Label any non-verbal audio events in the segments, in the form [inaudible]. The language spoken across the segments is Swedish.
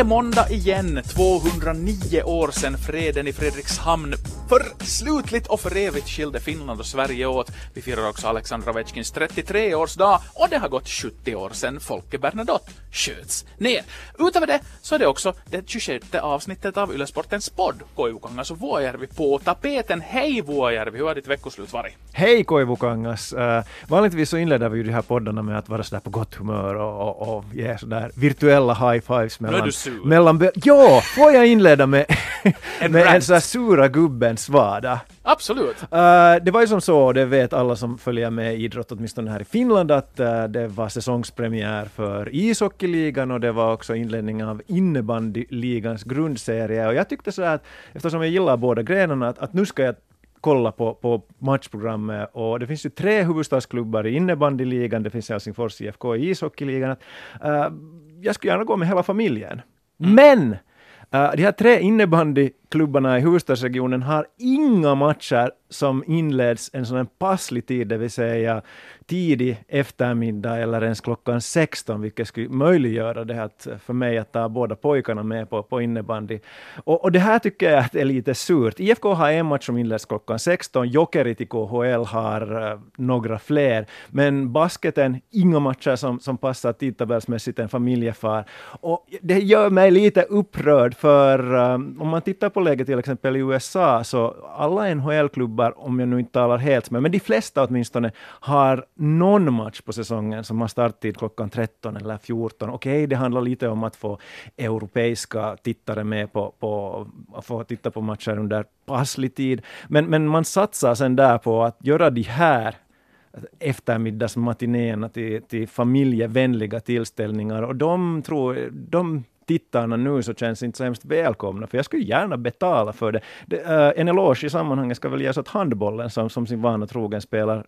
är måndag igen, 209 år sedan freden i Fredrikshamn för slutligt och för evigt skilde Finland och Sverige åt. Vi firar också Alexandra Ovechkins 33-årsdag och det har gått 70 år sedan Folke Bernadotte sköts ner. Utöver det så är det också det 26 avsnittet av Ylesportens podd Koivukangas och Vuojärvi på tapeten. Hej Vuojärvi, hur har ditt veckoslut varit? Hej Koivukangas! Uh, vanligtvis så inleder vi ju de här poddarna med att vara sådär på gott humör och, och, och ge sådär virtuella high fives mellan... Nu är du sur. mellan ja! Får jag inleda med, [laughs] med en sån här sura gubbens vardag? Absolut. Uh, det var ju som så, det vet alla som följer med i idrott, åtminstone här i Finland, att uh, det var säsongspremiär för ishockeyligan och det var också inledning av innebandyligans grundserie. Och jag tyckte så att, eftersom jag gillar båda grenarna, att, att nu ska jag kolla på, på matchprogrammet och det finns ju tre huvudstadsklubbar i innebandyligan, det finns Helsingfors IFK i ishockeyligan. Uh, jag skulle gärna gå med hela familjen. Men Uh, de här tre klubbarna i huvudstadsregionen har inga matcher som inleds en sån här passlig tid, det vill säga tidig eftermiddag eller ens klockan 16, vilket skulle möjliggöra det här att, för mig att ta båda pojkarna med på, på innebandy. Och, och det här tycker jag att är lite surt. IFK har en match som inleds klockan 16, Jokerit i KHL har uh, några fler, men basketen, inga matcher som, som passar tidtabellsmässigt en familjefar. Och det gör mig lite upprörd, för um, om man tittar på läget till exempel i USA, så alla NHL-klubbar, om jag nu inte talar helt med, men de flesta åtminstone, har någon match på säsongen som har starttid klockan 13 eller 14. Okej, det handlar lite om att få europeiska tittare med på, på att få titta på matcher under passlig tid, men, men man satsar sen där på att göra de här eftermiddagsmatinéerna till, till familjevänliga tillställningar och de tror, de tittarna nu så känns inte så hemskt välkomna, för jag skulle gärna betala för det. det uh, en eloge i sammanhanget ska väl ges åt handbollen som, som sin vana trogen spelar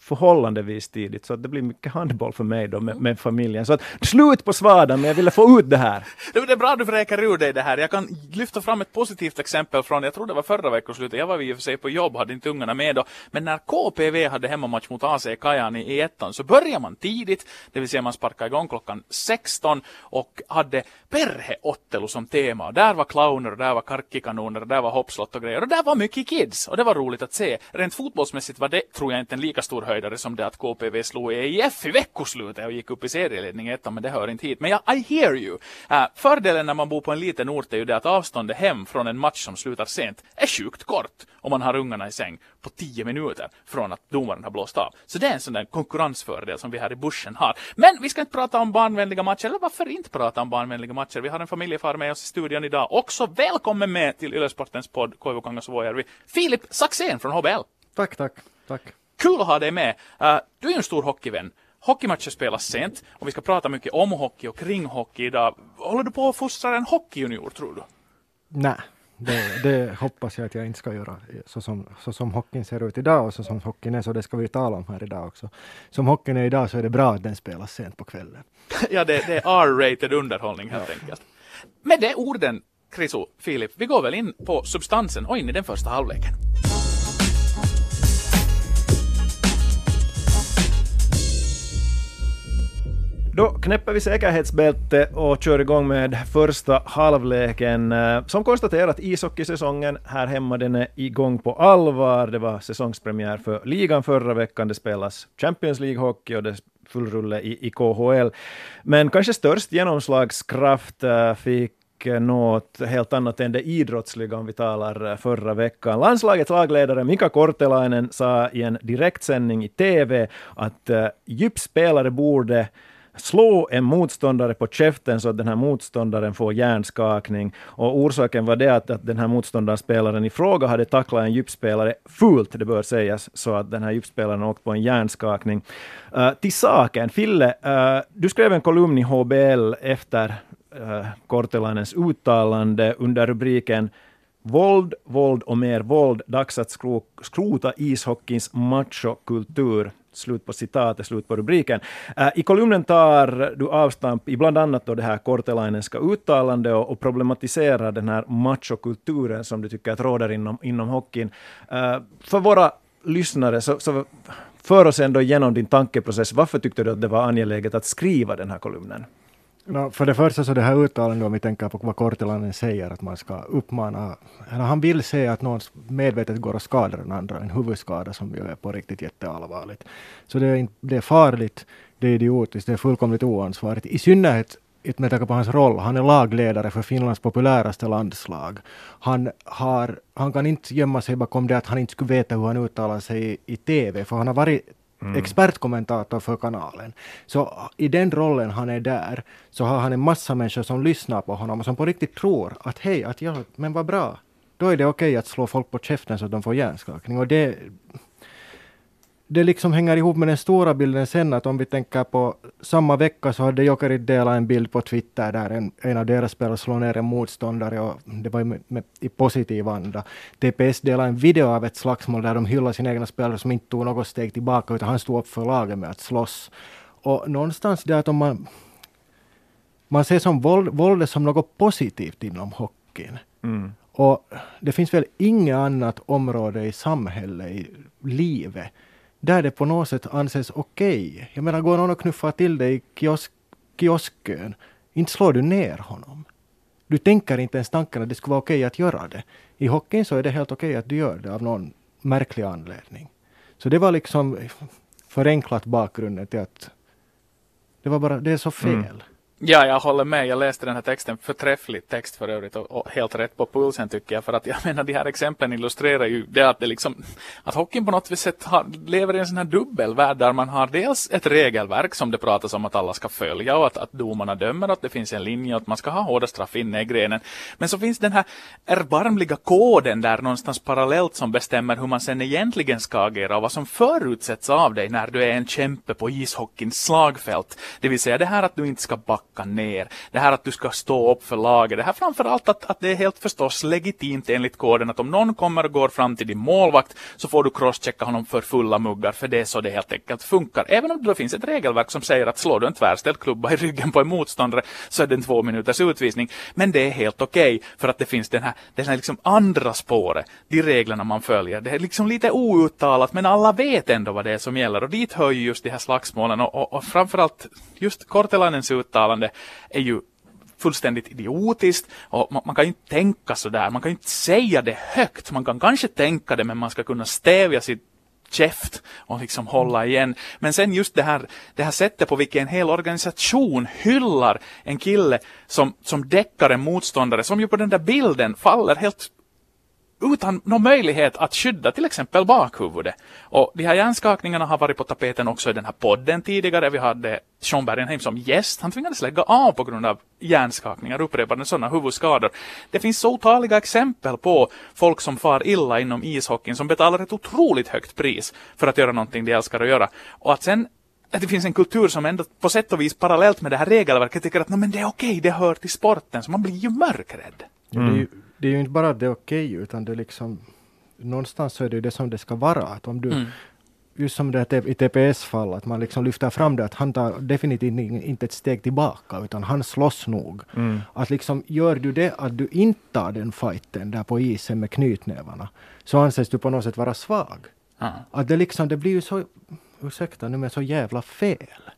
förhållandevis tidigt, så att det blir mycket handboll för mig då med, med familjen. Så att slut på svadan, men jag ville få ut det här. [laughs] Det är bra att du vräker ur dig det här. Jag kan lyfta fram ett positivt exempel från, jag tror det var förra veckoslutet, jag var i och för sig på jobb, hade inte ungarna med då, men när KPV hade hemmamatch mot AC Kajan i ettan så började man tidigt, det vill säga man sparkade igång klockan 16 och hade perheottelu som tema. Och Där var clowner, där var karkkikanoner, och där var hoppslott och grejer, och där var mycket kids, och det var roligt att se. Rent fotbollsmässigt var det, tror jag, inte en lika stor höjdare som det att KPV slog EIF i veckoslutet och gick upp i serieledning i ettan, men det hör inte hit. Men ja, I hear you. Uh, fördelen när man bor på en liten ort är ju det att avståndet hem från en match som slutar sent är sjukt kort om man har ungarna i säng på 10 minuter från att domaren har blåst av. Så det är en sån där konkurrensfördel som vi här i bushen har. Men vi ska inte prata om barnvänliga matcher, eller varför inte prata om barnvänliga matcher? Vi har en familjefar med oss i studion idag. Också välkommen med till Ylesportens podd Koivukangas Vuojärvi, Filip Saxén från HBL. Tack, tack, tack. Kul att ha dig med. Uh, du är ju en stor hockeyvän. Hockeymatcher spelas sent och vi ska prata mycket om hockey och kring hockey idag. Håller du på att fostra en hockeyjunior tror du? Nej, det, det hoppas jag att jag inte ska göra. Så som, så som hockeyn ser ut idag och så som hockeyn är, så det ska vi tala om här idag också. Som hockeyn är idag så är det bra att den spelas sent på kvällen. [laughs] ja, det, det är R-rated underhållning helt enkelt. Med de orden, Kriso, Filip, vi går väl in på substansen och in i den första halvleken. Då knäpper vi säkerhetsbälte och kör igång med första halvleken. Eh, som konstaterat, ishockeysäsongen här hemma den är igång på allvar. Det var säsongspremiär för ligan förra veckan. Det spelas Champions League-hockey och det är full rulle i, i KHL. Men kanske störst genomslagskraft eh, fick något helt annat än det idrottsliga om vi talar eh, förra veckan. Landslagets lagledare Mika Kortelainen sa i en direktsändning i TV att djupspelare borde slå en motståndare på käften så att den här motståndaren får hjärnskakning. Och orsaken var det att, att den här motståndarspelaren i fråga hade tacklat en djupspelare fult, det bör sägas, så att den här djupspelaren åkt på en hjärnskakning. Uh, till saken, Fille, uh, du skrev en kolumn i HBL efter eh, uh, Kortelainens uttalande under rubriken Våld, våld och mer våld. Dags att skro, skrota ishockeyns machokultur. Slut på citatet, slut på rubriken. Äh, I kolumnen tar du avstamp i bland annat då det här Kortelainenska uttalande och, och problematiserar den här machokulturen som du tycker att råder inom, inom hockeyn. Äh, för våra lyssnare, så, så för oss ändå igenom din tankeprocess. Varför tyckte du att det var angeläget att skriva den här kolumnen? No, för det första så det här uttalandet om vi tänker på vad Kortilainen säger att man ska uppmana, eller han vill säga att någon medvetet går och skadar den andra, en huvudskada som ju är på riktigt jätteallvarligt. Så det är, det är farligt, det är idiotiskt, det är fullkomligt oansvarigt. I synnerhet med tanke på hans roll. Han är lagledare för Finlands populäraste landslag. Han, har, han kan inte gömma sig bakom det att han inte skulle veta hur han uttalar sig i, i TV, för han har varit Mm. expertkommentator för kanalen. Så i den rollen han är där, så har han en massa människor som lyssnar på honom och som på riktigt tror att hej, att jag, men vad bra. Då är det okej okay att slå folk på käften så att de får hjärnskakning. Och det, det liksom hänger ihop med den stora bilden sen att om vi tänker på samma vecka så hade Jokerit delat en bild på Twitter där en, en av deras spelare slår ner en motståndare och det var med, med, i positiv anda. TPS delade en video av ett slagsmål där de hyllade sina egna spelare som inte tog något steg tillbaka utan han stod upp för laget med att slåss. Och någonstans det att om man man ser som våld, våldet som något positivt inom hockeyn. Mm. Och det finns väl inget annat område i samhället, i livet, där det på något sätt anses okej. Okay. Jag menar, går någon och knuffar till dig i kiosk, kioskön, inte slår du ner honom. Du tänker inte ens tanken att det skulle vara okej okay att göra det. I hockeyn så är det helt okej okay att du gör det av någon märklig anledning. Så det var liksom förenklat bakgrunden till att det var bara, det är så fel. Mm. Ja, jag håller med. Jag läste den här texten, förträfflig text för övrigt och, och, helt rätt på pulsen tycker jag. För att [laughs] jag menar, de här exemplen illustrerar ju det att det liksom, att hockeyn på något vis har, lever i en sån här dubbelvärld där man har dels ett regelverk som det pratas om att alla ska följa och att, att domarna dömer att det finns en linje och att man ska ha hårda straff inne i grenen. Men så finns den här erbarmliga koden där någonstans parallellt som bestämmer hur man sen egentligen ska agera och vad som förutsätts av dig när du är en kämpe på ishockeyns slagfält. Det vill säga det här att du inte ska backa backa ner. Det här att du ska stå upp för laget. Det här framförallt att, att det är helt förstås legitimt enligt koden att om någon kommer och går fram till din målvakt så får du crosschecka honom för fulla muggar för det är så det helt enkelt funkar. Även om det då finns ett regelverk som säger att slår du en tvärställd klubba i ryggen på en motståndare så är det en två minuters utvisning. Men det är helt okej okay för att det finns den här, den här liksom andra spåret, de reglerna man följer. Det är liksom lite outtalat men alla vet ändå vad det är som gäller och dit hör ju just de här slagsmålen och, och, och framförallt just Kortelanens uttalande uttalande är ju fullständigt idiotiskt och man, man, kan ju inte tänka sådär. Man kan ju inte säga det högt. Man kan kanske tänka det men man ska kunna stävja sitt käft och liksom hålla igen. Men sen just det här, det här sättet på vilket en hel organisation hyllar en kille som, som däckar en motståndare som ju på den där bilden faller helt utan någon möjlighet att skydda till exempel bakhuvudet. Och de här hjärnskakningarna har varit på tapeten också i den här podden tidigare. Vi hade Sean Bergenheim som gäst. Han tvingades lägga av på grund av hjärnskakningar, upprepade sådana huvudskador. Det finns så otaliga exempel på folk som far illa inom ishockeyn som betalar ett otroligt högt pris för att göra någonting de älskar att göra. Och att sen att det finns en kultur som ändå på sätt och vis parallellt med det här regelverket tycker att men det är okej, det hör till sporten, så man blir ju mörkrädd. Mm det är ju inte bara att det är okej, okay, utan det är liksom någonstans så är det ju det som det ska vara. Att om du, mm. Just som det i TPS fall, att man liksom lyfter fram det att han tar definitivt inte ett steg tillbaka, utan han slåss nog. Mm. Att liksom, gör du det att du inte tar den fighten där på isen med knytnävarna, så anses du på något sätt vara svag. Mm. Att det liksom, det blir ju så, ursäkta nu, men så jävla fel.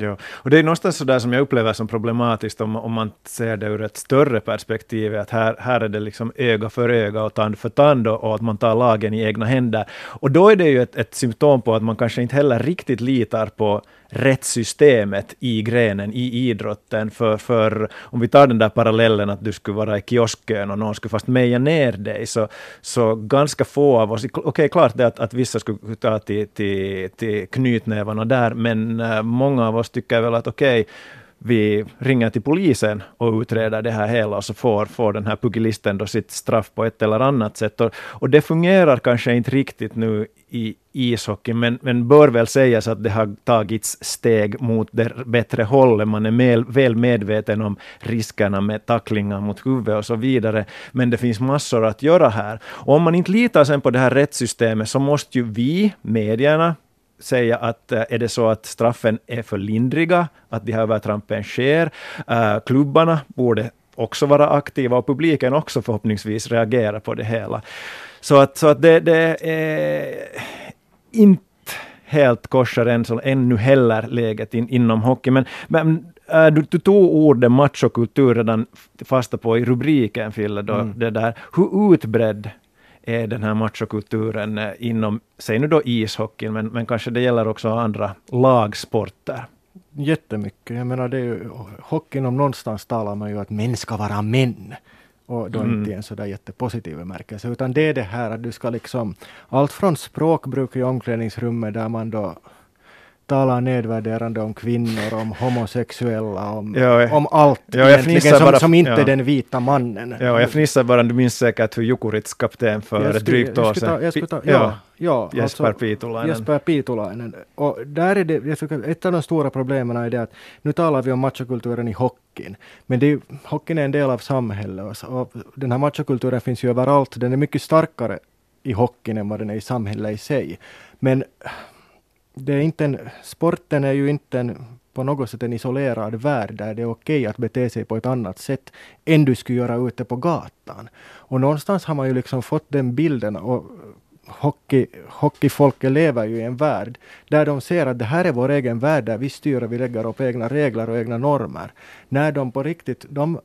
Ja, och det är någonstans så där som jag upplever som problematiskt om, om man ser det ur ett större perspektiv, att här, här är det liksom öga för öga och tand för tand och, och att man tar lagen i egna händer. Och då är det ju ett, ett symptom på att man kanske inte heller riktigt litar på rättssystemet i grenen, i idrotten. För, för om vi tar den där parallellen att du skulle vara i kiosken och någon skulle fast meja ner dig, så, så ganska få av oss, okej okay, klart det att, att vissa skulle ta till, till, till knytnävarna där, men eh, många av oss tycker väl att okej, okay, vi ringer till polisen och utreder det här hela och så får, får den här pugilisten då sitt straff på ett eller annat sätt. Och, och det fungerar kanske inte riktigt nu i ishockey, men, men bör väl sägas att det har tagits steg mot det bättre hållet. Man är med, väl medveten om riskerna med tacklingar mot huvudet och så vidare. Men det finns massor att göra här. Och om man inte litar sen på det här rättssystemet så måste ju vi, medierna, säga att uh, är det så att straffen är för lindriga, att de här övertrampen sker, uh, klubbarna borde också vara aktiva och publiken också förhoppningsvis reagera på det hela. Så att, så att det, det är inte helt korsar än, så ännu heller läget in, inom hockey. Men, men äh, du, du tog orden machokultur redan fasta på i rubriken, Fille. Då, Mm. det där. Hur utbredd är den här machokulturen eh, inom, säg nu då ishockeyn, men, men kanske det gäller också andra lagsporter? Jättemycket. Jag menar, det är ju, hockeyn om någonstans talar man ju att män ska vara män. Och då Mm. inte i en sådär jättepositiv bemärkelse, utan det är det här att du ska liksom, allt från språkbruk i omklädningsrummet där man då talar nedvärderande om kvinnor, om homosexuella, om, [laughs] Ja, jag- om allt ja, egentligen som, bara- som inte ja. den vita mannen. Ja, jag fnissar bara, du minns säkert hur Jukurits kapten för Jag ett drygt år sedan. jag skulle ta- Ja, Ja, ja, Jesper alltså- Piitulainen. Jesper Piitulainen. Och där är det, jag tycker, ett av de stora problemen är det att nu talar vi om machokulturen i hockeyn. Men det är, hockeyn är en del av samhället och den här machokulturen finns ju överallt. Den är mycket starkare i hockeyn än vad den är i samhället i sig. Men det är inte en, sporten är ju inte en, på något sätt en isolerad värld där det är okej att bete sig på ett annat sätt än du skulle göra ute på gatan. Och någonstans har man ju liksom fått den bilden och hockey, hockeyfolket lever ju i en värld där de ser att det här är vår egen värld där vi styr och vi lägger upp egna regler och egna normer. När de på riktigt, de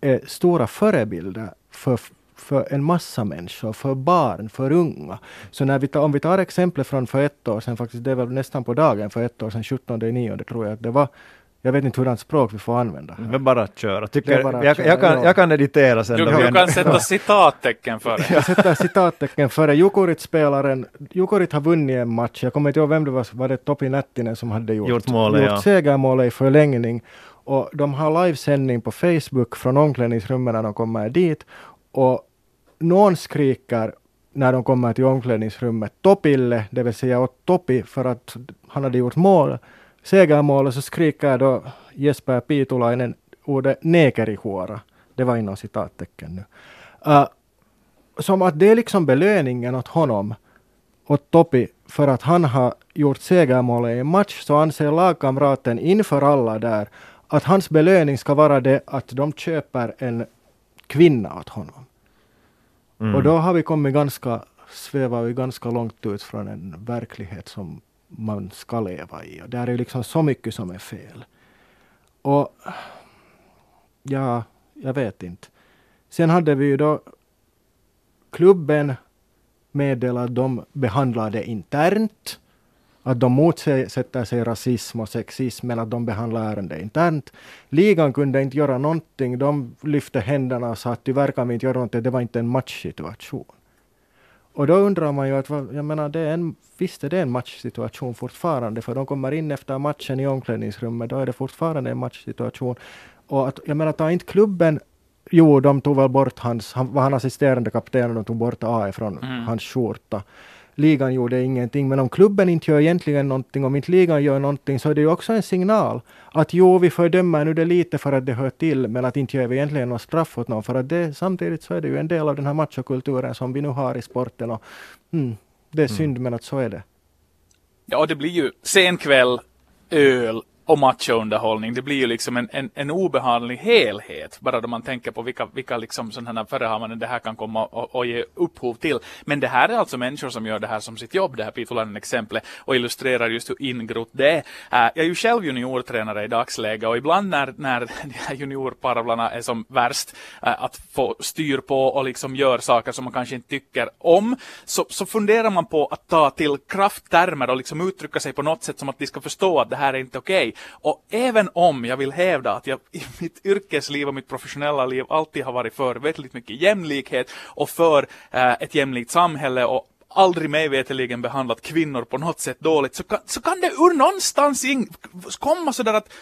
är stora förebilder för, för en massa människor, för barn, för unga. Så när vi tar, om vi tar exempel från för ett år sedan, faktiskt det är väl nästan på dagen för ett år sedan, 17 9 tror jag att det var. Jag vet inte hurdant språk vi får använda. Det är bara att köra. Tycker, bara att jag, köra, jag, kan, ja. jag kan editera sen. Du, då du vi- kan sätta citattecken för det. [laughs] Jag sätter citattecken före Jukurit-spelaren. Jukurit har vunnit en match. Jag kommer inte ihåg vem det var. Var det Topi Nättinen som hade gjort, Gjort målet, gjort ja. segermålet i förlängning. Och de har livesändning på Facebook från omklädningsrummet när de kommer dit. Och någon skriker när de kommer till omklädningsrummet Topille, det vill säga åt Topi för att han hade gjort mål, segermålet, så skriker då Jesper Piitulainen ordet nekerihuora. Det var inom citattecken nu. Uh, som att det är liksom belöningen åt honom, åt Topi, för att han har gjort segermålet i en match, så anser lagkamraten inför alla där att hans belöning ska vara det att de köper en kvinna åt honom. Mm. Och då har vi kommit ganska, svävar vi ganska långt ut från en verklighet som man ska leva i. Och där är liksom så mycket som är fel. Och ja, jag vet inte. Sen hade vi ju då klubben meddelat att de behandlar det internt. Att de motsätter sig rasism och sexism men att de behandlar ärendet internt. Ligan kunde inte göra någonting. De lyfte händerna och sa att tyvärr kan vi inte göra någonting. Det var inte en matchsituation. Och då undrar man ju att, jag menar, det är en, visst är det en matchsituation fortfarande, för de kommer in efter matchen i omklädningsrummet, då är det fortfarande en matchsituation. Och att, jag menar, ta inte klubben, jo, de tog väl bort hans, han var han assisterande kapten och de tog bort A från Mm. hans skjorta. Ligan gjorde ingenting, men om klubben inte gör egentligen någonting, om inte ligan gör någonting, så är det ju också en signal att jo, vi fördömer nu det lite för att det hör till, men att inte gör vi egentligen något straff åt någon, för att det, samtidigt så är det ju en del av den här machokulturen som vi nu har i sporten. Och, mm, det är synd, men att så är det. Ja, det blir ju sen kväll, öl och machounderhållning, Det blir ju liksom en, en, en obehaglig helhet. Bara då man tänker på vilka, vilka liksom sådana här förehavanden det här kan komma och, och ge upphov till. Men det här är alltså människor som gör det här som sitt jobb, det här Pitolainen exemplet och illustrerar just hur ingrott det är. Äh, jag är ju själv juniortränare i dagsläget och ibland när, när [laughs] de här juniorparvlarna är som värst, äh, att få styr på och liksom gör saker som man kanske inte tycker om, så, så funderar man på att ta till krafttermer och liksom uttrycka sig på något sätt som att de ska förstå att det här är inte okej. Och även om jag vill hävda att jag i mitt yrkesliv och mitt professionella liv alltid har varit för väldigt mycket jämlikhet och för eh, ett jämlikt samhälle och aldrig mig veterligen behandlat kvinnor på något sätt dåligt så kan, så kan det ur någonstans in, komma sådär att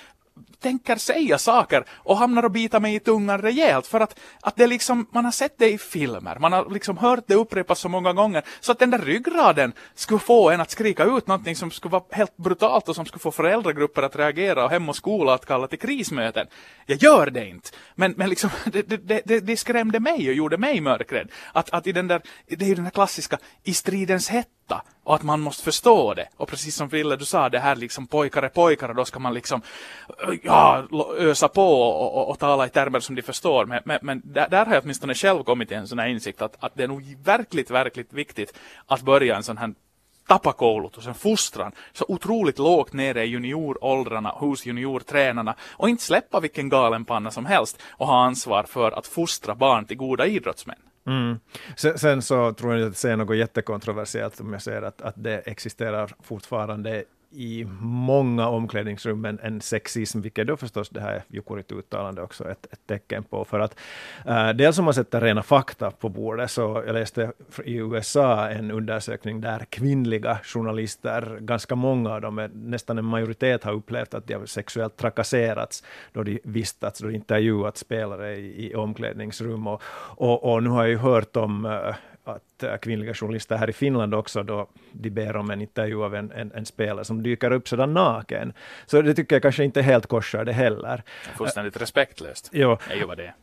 tänker säga saker och hamnar och bita mig i tungan rejält för att, att det liksom, man har sett det i filmer, man har liksom hört det upprepas så många gånger så att den där ryggraden skulle få en att skrika ut någonting som skulle vara helt brutalt och som skulle få föräldragrupper att reagera och hem och skola att kalla till krismöten. Jag gör det inte, men, men liksom, [laughs] det, det, det, det skrämde mig och gjorde mig mörkrädd. Att, att i den där, det är ju den där klassiska, i stridens hetta och att man måste förstå det. Och precis som Frille du sa, det här liksom pojkar är pojkar och då ska man liksom ja, ösa på och, och, och tala i termer som de förstår. Men, men, men där, där har jag åtminstone själv kommit till en sån här insikt att, att det är nog verkligt, verkligt viktigt att börja en sån här tapakoulutus, en fostran, så otroligt lågt nere i junioråldrarna hos juniortränarna och inte släppa vilken galenpanna som helst och ha ansvar för att fostra barn till goda idrottsmän. Mm. Sen, sen, så tror jag inte att det är något jättekontroversiellt om jag säger att, att det existerar fortfarande i många omklädningsrum en, en sexism, vilket då förstås det här Jukurit uttalande också ett, ett tecken på. För att uh, dels om man sätter rena fakta på bordet, så jag läste i USA en undersökning där kvinnliga journalister, ganska många av dem, eh, nästan en majoritet har upplevt att de har sexuellt trakasserats då de vistats, då de intervjuat spelare i, i omklädningsrum. Och, och, och, nu har jag ju hört om uh, att äh, kvinnliga journalister här i Finland också då de ber om en intervju av en, en, en spelare som dyker upp sådan naken. Så det tycker jag kanske inte helt korsar det heller. Fullständigt respektlöst. Jo. är ju vad det är.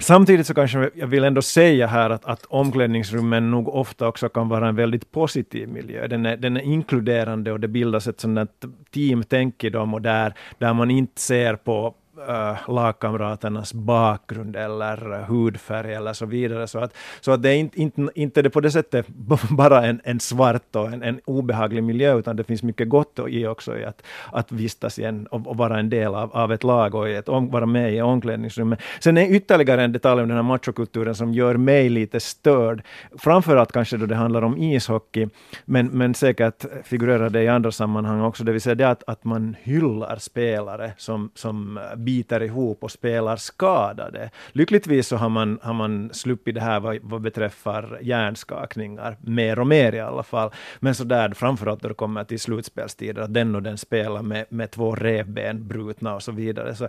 Samtidigt så kanske jag vill ändå säga här att, att omklädningsrummen nog ofta också kan vara en väldigt positiv miljö. Den är, den är inkluderande och det bildas ett sådant teamtänk i dem och där, där man inte ser på äh, lagkamraternas bakgrund eller hudfärg eller så vidare. Så att, så att det är inte, inte, inte det på det sättet [laughs] bara en, en svart och en, en obehaglig miljö, utan det finns mycket gott i också i att, att vistas i en, och, och vara en del av, av ett lag och ett, vara med i omklädningsrummet. Sen är ytterligare en detalj om den här machokulturen som gör mig lite störd, framförallt kanske då det handlar om ishockey, men, men säkert figurerar det i andra sammanhang också, det vill säga det att, att man hyllar spelare som, som biter ihop och spelar skadade. Lyckligtvis så har man, har man sluppit det här vad, vad beträffar hjärnskakningar, mer och mer i alla fall. Men så där, framförallt då det kommer till slutspelstider, att den och den spelar med, med två revben brutna och så vidare. Så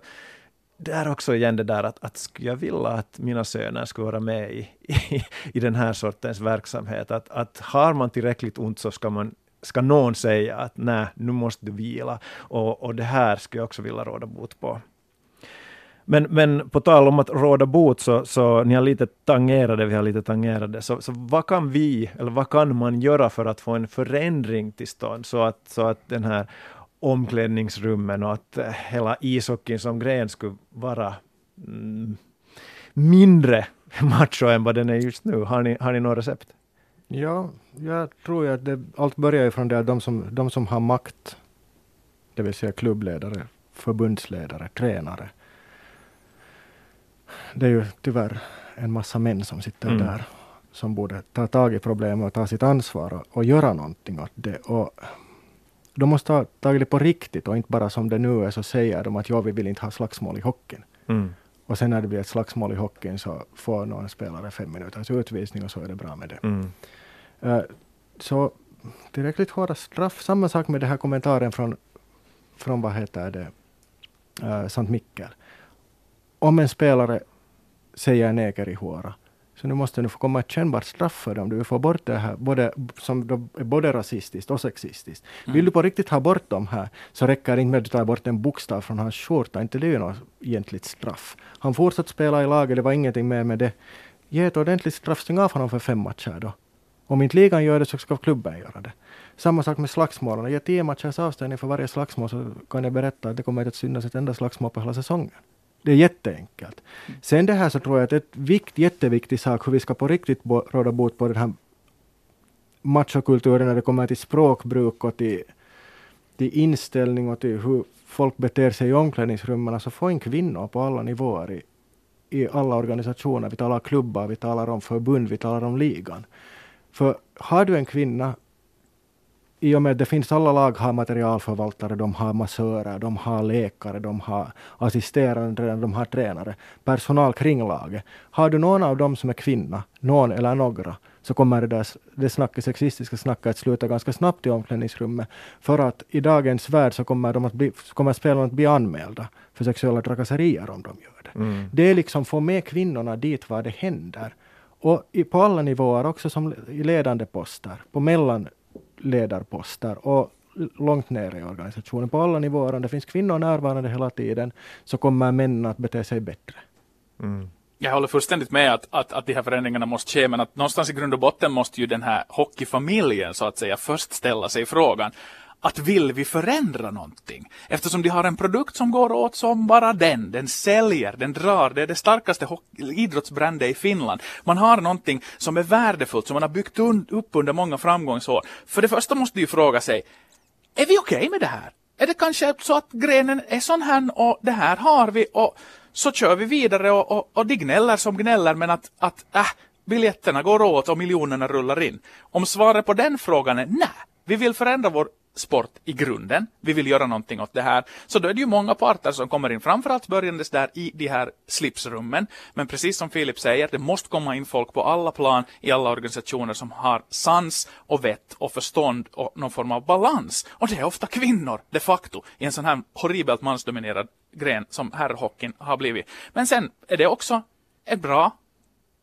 det är också igen det där att, att skulle jag vilja att mina söner skulle vara med i, i, i den här sortens verksamhet. Att, att har man tillräckligt ont så ska man ska någon säga att nej, nu måste du vila. Och, och det här skulle jag också vilja råda bot på. Men, men på tal om att råda bot, så, så ni har lite tangerade, vi har lite tangerade, så, så vad kan vi, eller vad kan man göra för att få en förändring till stånd, så att, så att den här omklädningsrummen och att eh, hela ishockeyn som gren skulle vara mm, mindre [laughs] macho än vad den är just nu. Har ni, har ni några recept? Ja, jag tror ju att det, allt börjar ju från det att de som, de som har makt, det vill säga klubbledare, förbundsledare, tränare, det är ju tyvärr en massa män som sitter mm. där som borde ta tag i problemet och ta sitt ansvar och, och göra någonting åt det. Och de måste ta tag i det på riktigt och inte bara som det nu är så säger de att ja, vi vill inte ha slagsmål i hockeyn. Mm. Och sen när det blir ett slagsmål i hockeyn så får någon spelare fem minuters utvisning och så är det bra med det. Mm. Uh, så tillräckligt hårda straff. Samma sak med den här kommentaren från, från vad heter det, uh, Sankt Mikkel. Om en spelare säger neger i Huora. Så nu måste du få komma ett kännbart straff för dem. Du får bort det här, både, som är både rasistiskt och sexistiskt. Mm. Vill du på riktigt ha bort dem här, så räcker det inte med att tar bort en bokstav från hans skjorta. Inte det är ju något egentligt straff. Han fortsatte spela i laget, det var ingenting mer med det. Ge ett ordentligt straff, stäng av honom för fem matcher då. Om inte ligan gör det så ska klubben göra det. Samma sak med slagsmålen. Ge tio matchers avstängning för varje slagsmål så kan jag berätta att det kommer inte att synas ett enda slagsmål på hela säsongen. Det är jätteenkelt. Sen det här så tror jag att ett vikt, jätteviktig sak hur vi ska på riktigt bo, råda bot på den här machokulturen när det kommer till språkbruk och till, till inställning och till hur folk beter sig i omklädningsrummen. Alltså få in kvinnor på alla nivåer i, i alla organisationer. Vi talar klubbar, vi talar om förbund, vi talar om ligan. För har du en kvinna i och med att det finns alla lag har materialförvaltare, de har massörer, de har läkare, de har assisterande, de har tränare, personal kring laget. Har du någon av dem som är kvinna, någon eller några, så kommer det, där, det snacket, sexistiska snacket att sluta ganska snabbt i omklädningsrummet. För att i dagens värld så kommer, de att bli, kommer spelarna att bli anmälda för sexuella trakasserier om de gör det. Mm. Det är liksom få med kvinnorna dit var det händer. Och i, på alla nivåer, också som i ledande poster, på mellan ledarposter och långt ner i organisationen på alla nivåer. Om det finns kvinnor närvarande hela tiden så kommer männen att bete sig bättre. Mm. Jag håller fullständigt med att, att, att de här förändringarna måste ske, men att någonstans i grund och botten måste ju den här hockeyfamiljen så att säga först ställa sig frågan att vill vi förändra någonting? Eftersom de har en produkt som går åt som bara den. Den säljer, den drar. Det är det starkaste idrottsbrändet i Finland. Man har någonting som är värdefullt, som man har byggt upp under många framgångsår. För det första måste du fråga sig, är vi okej okay med det här? Är det kanske så att grenen är sån här och det här har vi och så kör vi vidare och, och, och de gnäller som gnäller men att, att äh, biljetterna går åt och miljonerna rullar in. Om svaret på den frågan är nej, vi vill förändra vår sport i grunden. Vi vill göra någonting åt det här. Så då är det ju många parter som kommer in, framförallt börjandes där i de här slipsrummen. Men precis som Filip säger, det måste komma in folk på alla plan i alla organisationer som har sans och vett och förstånd och någon form av balans. Och det är ofta kvinnor, de facto, i en sån här horribelt mansdominerad gren som herrhockeyn har blivit. Men sen är det också ett bra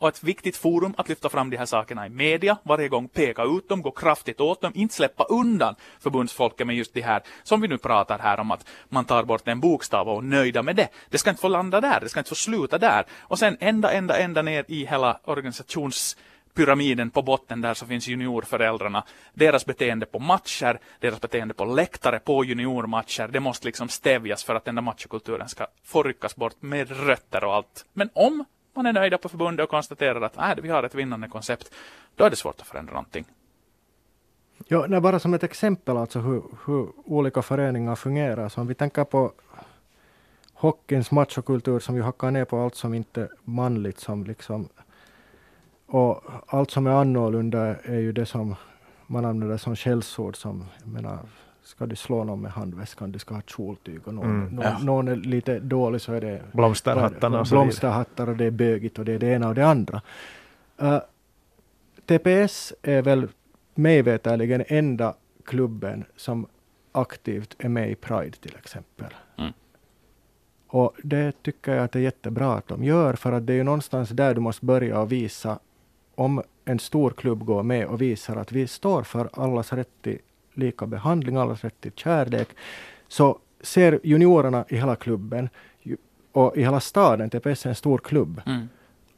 och ett viktigt forum att lyfta fram de här sakerna i media, varje gång peka ut dem, gå kraftigt åt dem, inte släppa undan förbundsfolket med just det här som vi nu pratar här om att man tar bort en bokstav och är nöjda med det. Det ska inte få landa där, det ska inte få sluta där. Och sen ända, ända, ända ner i hela organisations pyramiden på botten där så finns juniorföräldrarna. Deras beteende på matcher, deras beteende på läktare på juniormatcher, det måste liksom stävjas för att den där matchkulturen ska få ryckas bort med rötter och allt. Men om man är nöjda på förbundet och konstaterar att äh, vi har ett vinnande koncept, då är det svårt att förändra någonting. Ja, nej, bara som ett exempel alltså hur, hur olika föreningar fungerar. Så om vi tänker på hockeyns machokultur som ju hackar ner på allt som inte är manligt som liksom och allt som är annorlunda är ju det som man använder som skällsord som, jag menar, ska du slå någon med handväskan, du ska ha kjoltyg och någon, mm, någon, ja. någon, är lite dålig så är det blomsterhattarna och blomsterhattar och det är bögigt och det är det ena och det andra. Uh, TPS är väl mig veterligen enda klubben som aktivt är med i Pride till exempel. Mm. Och det tycker jag att det är jättebra att de gör, för att det är ju någonstans där du måste börja och visa om en stor klubb går med och visar att vi står för allas rätt till lika behandling, allas rätt till kärlek, så ser juniorerna i hela klubben och i hela staden, TPS är en stor klubb, mm.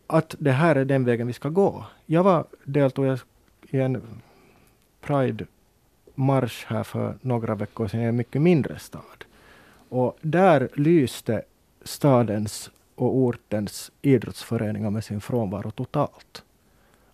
att det här är den vägen vi ska gå. Jag var, deltog i en Pride-marsch här för några veckor sedan i en mycket mindre stad. Och där lyste stadens och ortens idrottsföreningar med sin frånvaro totalt.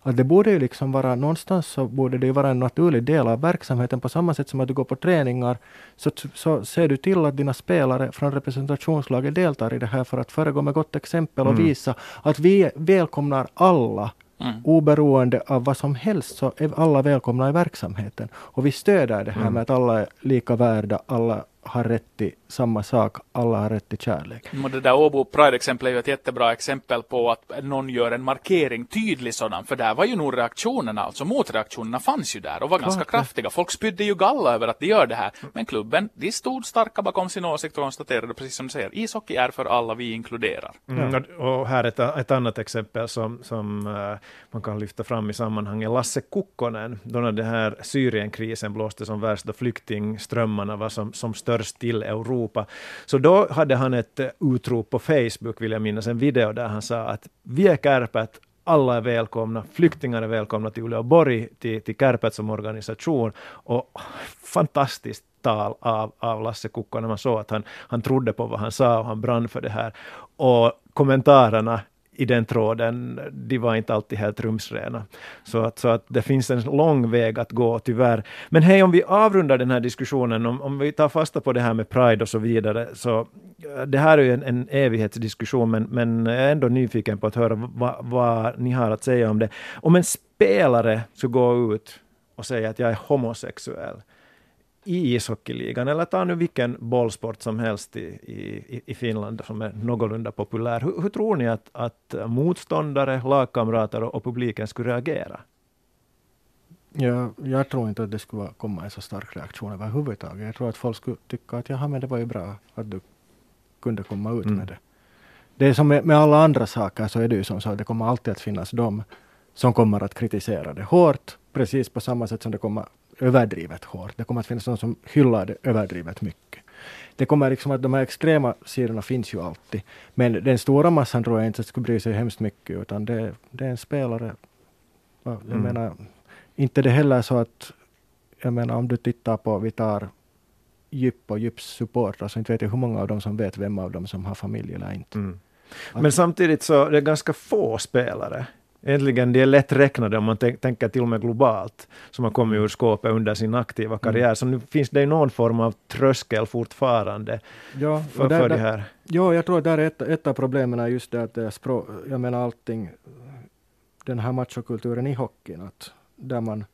Att det borde ju liksom vara, någonstans så borde det vara en naturlig del av verksamheten på samma sätt som att du går på träningar så, så ser du till att dina spelare från representationslaget deltar i det här för att föregå med gott exempel och mm. visa att vi välkomnar alla Mm. Oberoende av vad som helst så är alla välkomna i verksamheten. Och vi stöder det här mm. med att alla är lika värda, alla har rätt till samma sak, alla har rätt till kärlek. Och det där Åbo Pride-exemplet är ju ett jättebra exempel på att någon gör en markering, tydlig sådan, för där var ju nog reaktionerna, alltså. Motreaktionerna fanns ju där och var Klart, ganska kraftiga. Folk spydde ju galla över att de gör det här, men klubben, de stod starka bakom sin åsikt och konstaterade, precis som du säger, ishockey är för alla, vi inkluderar. Mm, och här ett, ett annat exempel som, som uh, man kan lyfta fram i sammanhanget, Lasse Kukkonen, då när den här Syrienkrisen blåste som värst, då flyktingströmmarna var som, som störst störst till Europa. Så då hade han ett eh, utrop på Facebook, vill jag minnas, en video där han sa att vi är Kärpät, alla är välkomna, flyktingar är välkomna till Uleåborg, till, till Kärpät som organisation. Och fantastiskt tal av, av Lasse Kukkonen. Man såg att han, han trodde på vad han sa och han brann för det här. Och kommentarerna i den tråden, de var inte alltid helt rumsrena. Så att, så att det finns en lång väg att gå tyvärr. Men hej, om vi avrundar den här diskussionen, om, om vi tar fasta på det här med Pride och så vidare, så eh, det här är ju en, en evighetsdiskussion, men, men jag är ändå nyfiken på att höra vad, vad ni har att säga om det. Om en spelare skulle gå ut och säga att jag är homosexuell, i ishockeyligan, eller ta nu vilken bollsport som helst i, i, i Finland som är någorlunda populär. Hur, hur tror ni att, att motståndare, lagkamrater och, och publiken skulle reagera? Ja, jag tror inte att det skulle komma en så stark reaktion överhuvudtaget. Jag tror att folk skulle tycka att jaha, men det var ju bra att du kunde komma ut mm. med det. Det är som med, med, alla andra saker så är det ju som så att det kommer alltid att finnas de som kommer att kritisera det hårt, precis på samma sätt som det kommer överdrivet hårt. Det kommer att finnas någon som hyllar det överdrivet mycket. Det kommer liksom att de här extrema sidorna finns ju alltid. Men den stora massan tror jag inte skulle bry sig hemskt mycket, utan det, det är en spelare. Jag mm. menar, inte det heller så att, jag menar om du tittar på, vi tar djup och djups supportrar, så inte vet jag hur många av dem som vet vem av dem som har familj eller inte. Mm. Men samtidigt så är det ganska få spelare Egentligen de är lätt räknade om man tänker till och med globalt, som har kommit ur skåpet under sin aktiva karriär. Mm. Så nu finns det någon form av tröskel fortfarande ja, för, där, för det här. Ja, jag tror att där är ett, ett av problemen är just det att är språk, jag menar allting, den här machokulturen i hockeyn, att där man,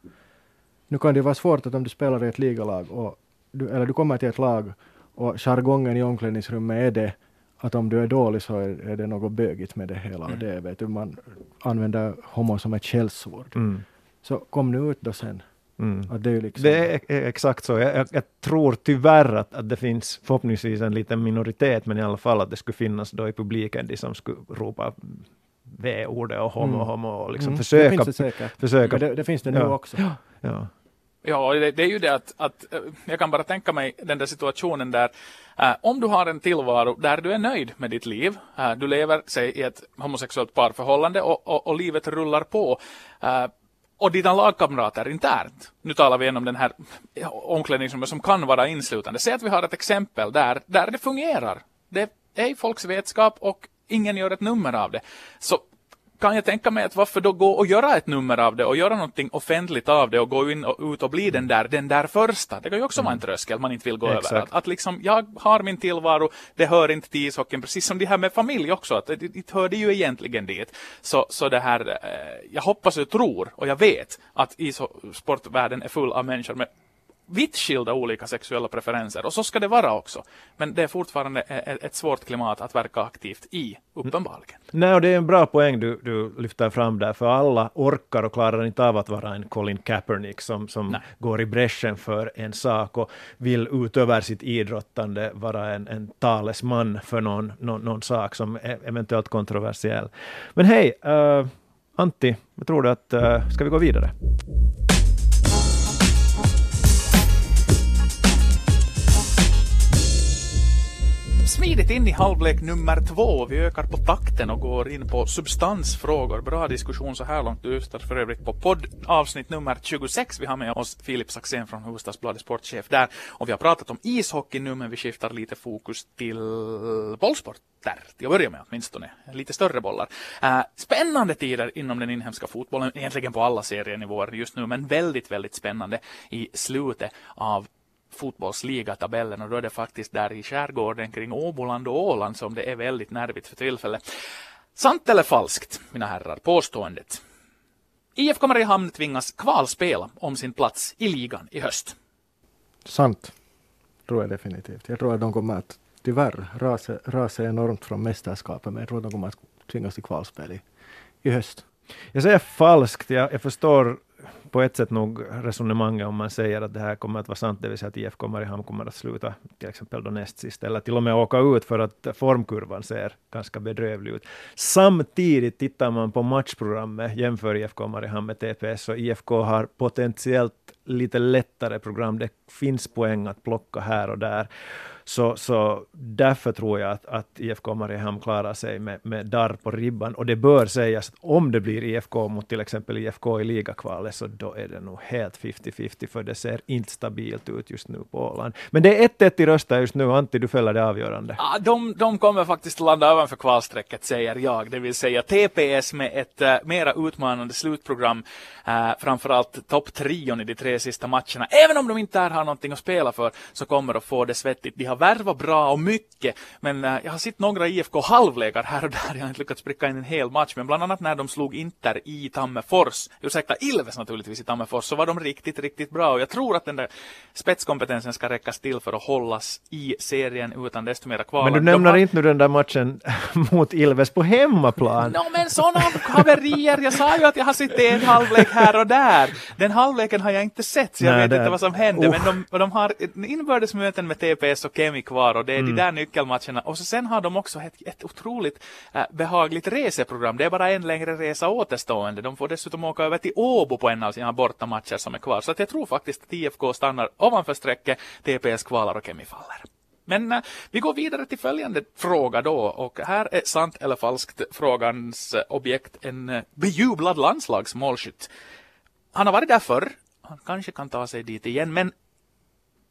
nu kan det vara svårt att om du spelar i ett ligalag, och du, eller du kommer till ett lag och jargongen i omklädningsrummet är det att om du är dålig så är, är det något bögigt med det hela. Mm. Det, vet du, man använder homo som ett källsord. Mm. Så kom nu ut då sen. Mm. Det, är liksom... det är exakt så. Jag, jag, jag, tror tyvärr att, att det finns förhoppningsvis en liten minoritet, men i alla fall att det skulle finnas då i publiken de som skulle ropa v-ordet och homo, mm. homo och liksom mm. försöka. Det finns det säkert. Försöka. Det, det, finns det nu ja. också. Ja. ja. Ja, det, det, är ju det att, att eh, jag kan bara tänka mig den där situationen där äh, om du har en tillvaro där du är nöjd med ditt liv, äh, du lever säg, i ett homosexuellt parförhållande och, och, och livet rullar på äh, och dina lagkamrater internt, nu talar vi igenom den här omklädningsrummet som kan vara inslutande. Säg att vi har ett exempel där, där det fungerar. Det är i folks vetskap och ingen gör ett nummer av det. Så kan jag tänka mig att varför då gå och göra ett nummer av det och göra någonting offentligt av det och gå in och ut och bli den där, den där första. Det kan ju också mm. vara en mm. tröskel man inte vill gå Exakt. över. Att, att liksom, jag har min tillvaro, det hör inte till ishockeyn, precis som det här med familj också, att det, det hör det ju egentligen dit. Så, så det här, eh, jag hoppas och tror och jag vet att issportvärlden är full av människor med vitt skilda olika sexuella preferenser och så ska det vara också. Men det är fortfarande ett svårt klimat att verka aktivt i, uppenbarligen. Nej, och det är en bra poäng du, du lyfter fram där, för alla orkar och klarar inte av att vara en Colin Kaepernick som, som går i bräschen för en sak och vill utöver sitt idrottande vara en, en talesman för någon, någon, någon sak som är eventuellt kontroversiell. Men hej, uh, Antti, jag tror du att, uh, ska vi gå vidare? Smidigt in i halvlek nummer två. Vi ökar på takten och går in på substansfrågor. Bra diskussion så här långt. Du lyssnar för övrigt på podd avsnitt nummer 26. Vi har med oss Filip Saxén från Hustadsbladet, sportchef där. Och vi har pratat om ishockey nu, men vi skiftar lite fokus till bollsport där, till att börja med åtminstone. Lite större bollar. Eh, spännande tider inom den inhemska fotbollen, egentligen på alla serienivåer just nu, men väldigt, väldigt spännande i slutet av fotbollsligatabellen och då är det faktiskt där i skärgården kring Åboland och Åland som det är väldigt nervigt för tillfället. Sant eller falskt, mina herrar, påståendet? IFK Mariehamn tvingas kvalspela om sin plats i ligan i höst. Sant, tror jag definitivt. Jag tror att de kommer att tyvärr rasa, rasa enormt från mästerskapet, men jag tror att de kommer att tvingas till kvalspel i, i höst. Jag säger falskt, jag, jag förstår på ett sätt nog resonemanget om man säger att det här kommer att vara sant, det vill säga att IFK Mariehamn kommer att sluta till exempel då näst sist, eller till och med åka ut för att formkurvan ser ganska bedrövlig ut. Samtidigt tittar man på matchprogrammet, jämför IFK Mariehamn med TPS, och IFK har potentiellt lite lättare program. Det finns poäng att plocka här och där. Så, så därför tror jag att, att IFK Mariehamn klarar sig med, med darr på ribban. Och det bör sägas att om det blir IFK mot till exempel IFK i ligakvalet, så då är det nog helt 50-50, för det ser inte stabilt ut just nu på Åland. Men det är 1-1 i rösta just nu. Antti, du fäller det avgörande. Ja, de, de kommer faktiskt landa ovanför kvalstrecket, säger jag. Det vill säga TPS med ett äh, mera utmanande slutprogram. Äh, framförallt topptrion i de tre sista matcherna. Även om de inte har någonting att spela för, så kommer de få det svettigt. De har värvat bra och mycket, men uh, jag har sett några IFK halvlekar här och där. Jag har inte lyckats pricka in en hel match, men bland annat när de slog Inter i Tammerfors, ursäkta Ilves naturligtvis i Tammerfors, så var de riktigt, riktigt bra. Och jag tror att den där spetskompetensen ska räckas till för att hållas i serien utan desto mera kvar. Men du nämner har... inte nu den där matchen [laughs] mot Ilves på hemmaplan. No, men sådana haverier. Jag sa ju att jag har sett en halvlek här och där. Den halvleken har jag inte sett, så jag Nej, vet det... inte vad som hände. Men de, de har inbördesmöten med TPS och Kemi kvar och det är mm. de där nyckelmatcherna. Och så sen har de också ett, ett otroligt äh, behagligt reseprogram. Det är bara en längre resa återstående. De får dessutom åka över till Åbo på en av sina bortamatcher som är kvar. Så att jag tror faktiskt att IFK stannar ovanför strecket, TPS kvalar och Kemi faller. Men äh, vi går vidare till följande fråga då och här är sant eller falskt frågans äh, objekt en äh, bejublad landslagsmålskytt. Han har varit där förr, han kanske kan ta sig dit igen men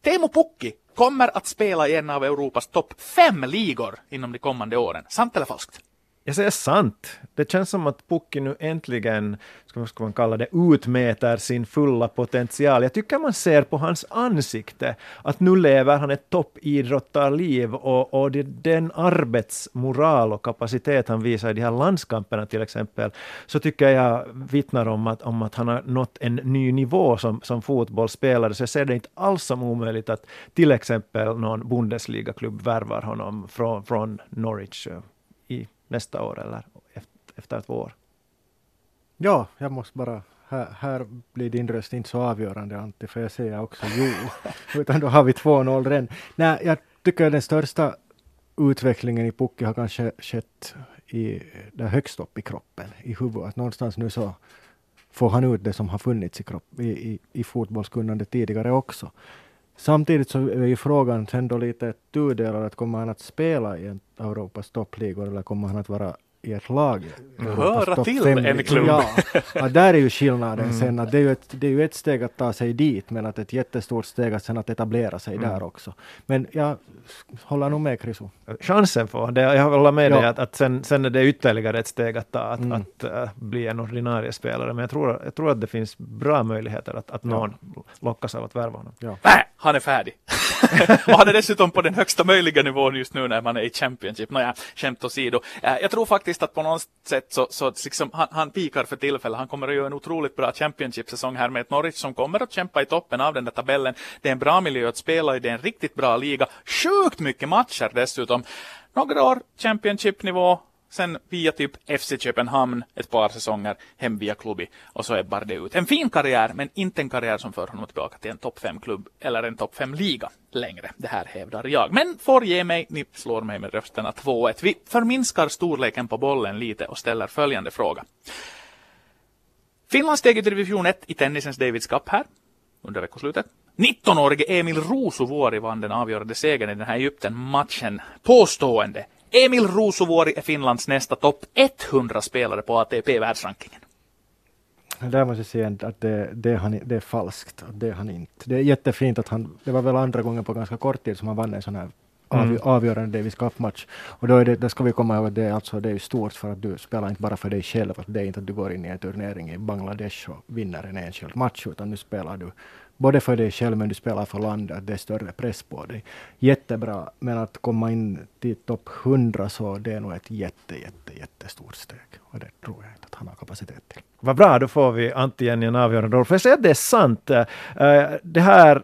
Teemu Pukki kommer att spela i en av Europas topp fem ligor inom de kommande åren. Sant eller falskt? Jag säger sant. Det känns som att Pukki nu äntligen, ska man kalla det, utmäter sin fulla potential. Jag tycker man ser på hans ansikte att nu lever han ett toppidrottarliv och, och det, den arbetsmoral och kapacitet han visar i de här landskamperna till exempel, så tycker jag vittnar om att, om att han har nått en ny nivå som, som fotbollsspelare. Så jag ser det inte alls som omöjligt att till exempel någon Bundesliga-klubb värvar honom från, från Norwich i nästa år eller efter två år. Ja, jag måste bara här, här, blir din röst inte så avgörande Ante, för jag säger också jo. [laughs] Utan då har vi 2-0 redan. Nej, jag tycker den största utvecklingen i Pukki har kanske skett i, där högst upp i kroppen, i huvudet. Att någonstans nu så får han ut det som har funnits i, kropp, i, i, i fotbollskunnande tidigare också. Samtidigt så är ju frågan sen då lite tudelad, att kommer han att spela i en Europas toppligor eller kommer han att vara i ett lag. Höra till fem, en klubb. Ja, ja, där är ju skillnaden mm. sen att det är, ju ett, det är ju ett steg att ta sig dit men att ett jättestort steg att sen att etablera sig mm. där också. Men jag håller nog med Krisu. Chansen får det, jag håller med ja. dig att, att sen, sen är det ytterligare ett steg att ta att, mm. att uh, bli en ordinarie spelare men jag tror, jag tror att det finns bra möjligheter att, att någon ja. lockas av att värva honom. Ja. Nej, han är färdig. [laughs] och han är dessutom på den högsta möjliga nivån just nu när man är i Championship. Nåja, skämt åsido. Uh, jag tror faktiskt att på något sätt så, så liksom, han, han pikar för tillfället. Han kommer att göra en otroligt bra Championship-säsong här med ett Norwich som kommer att kämpa i toppen av den där tabellen. Det är en bra miljö att spela i, det är en riktigt bra liga. Sjukt mycket matcher dessutom. Några år Championship-nivå, Sen via typ FC Köpenhamn ett par säsonger hem via klubbi och så ebbar det ut. En fin karriär men inte en karriär som för honom tillbaka till en topp 5-klubb eller en topp 5-liga längre. Det här hävdar jag. Men får ge mig, ni slår mig med rösterna 2-1. Vi förminskar storleken på bollen lite och ställer följande fråga. Finland steg i division 1 i tennisens Davids Cup här under veckoslutet. 19-årige Emil Ruusuvuori vann den avgörande segern i den här Egypten-matchen. Påstående Emil Ruusuvuori är Finlands nästa topp 100 spelare på ATP-världsrankingen. Där måste jag säga att det, det, han, det är falskt. Det är han inte. Det är jättefint att han, det var väl andra gången på ganska kort tid som han vann en sån här mm. avgörande Davis Cup-match. Och då, är det, då ska vi komma ihåg att det är, alltså, det är stort för att du spelar inte bara för dig själv. Att det är inte att du går in i en turnering i Bangladesh och vinner en enskild match, utan nu spelar du både för dig själv men du spelar för landet, att det är större press på dig. Jättebra, men att komma in till topp 100 så det är nog ett jätte, jätte, jättestort steg. Och det tror jag inte att han har kapacitet till. Vad bra, då får vi antingen en avgörande roll. Får jag säga att det är sant? Eh, eh, det här,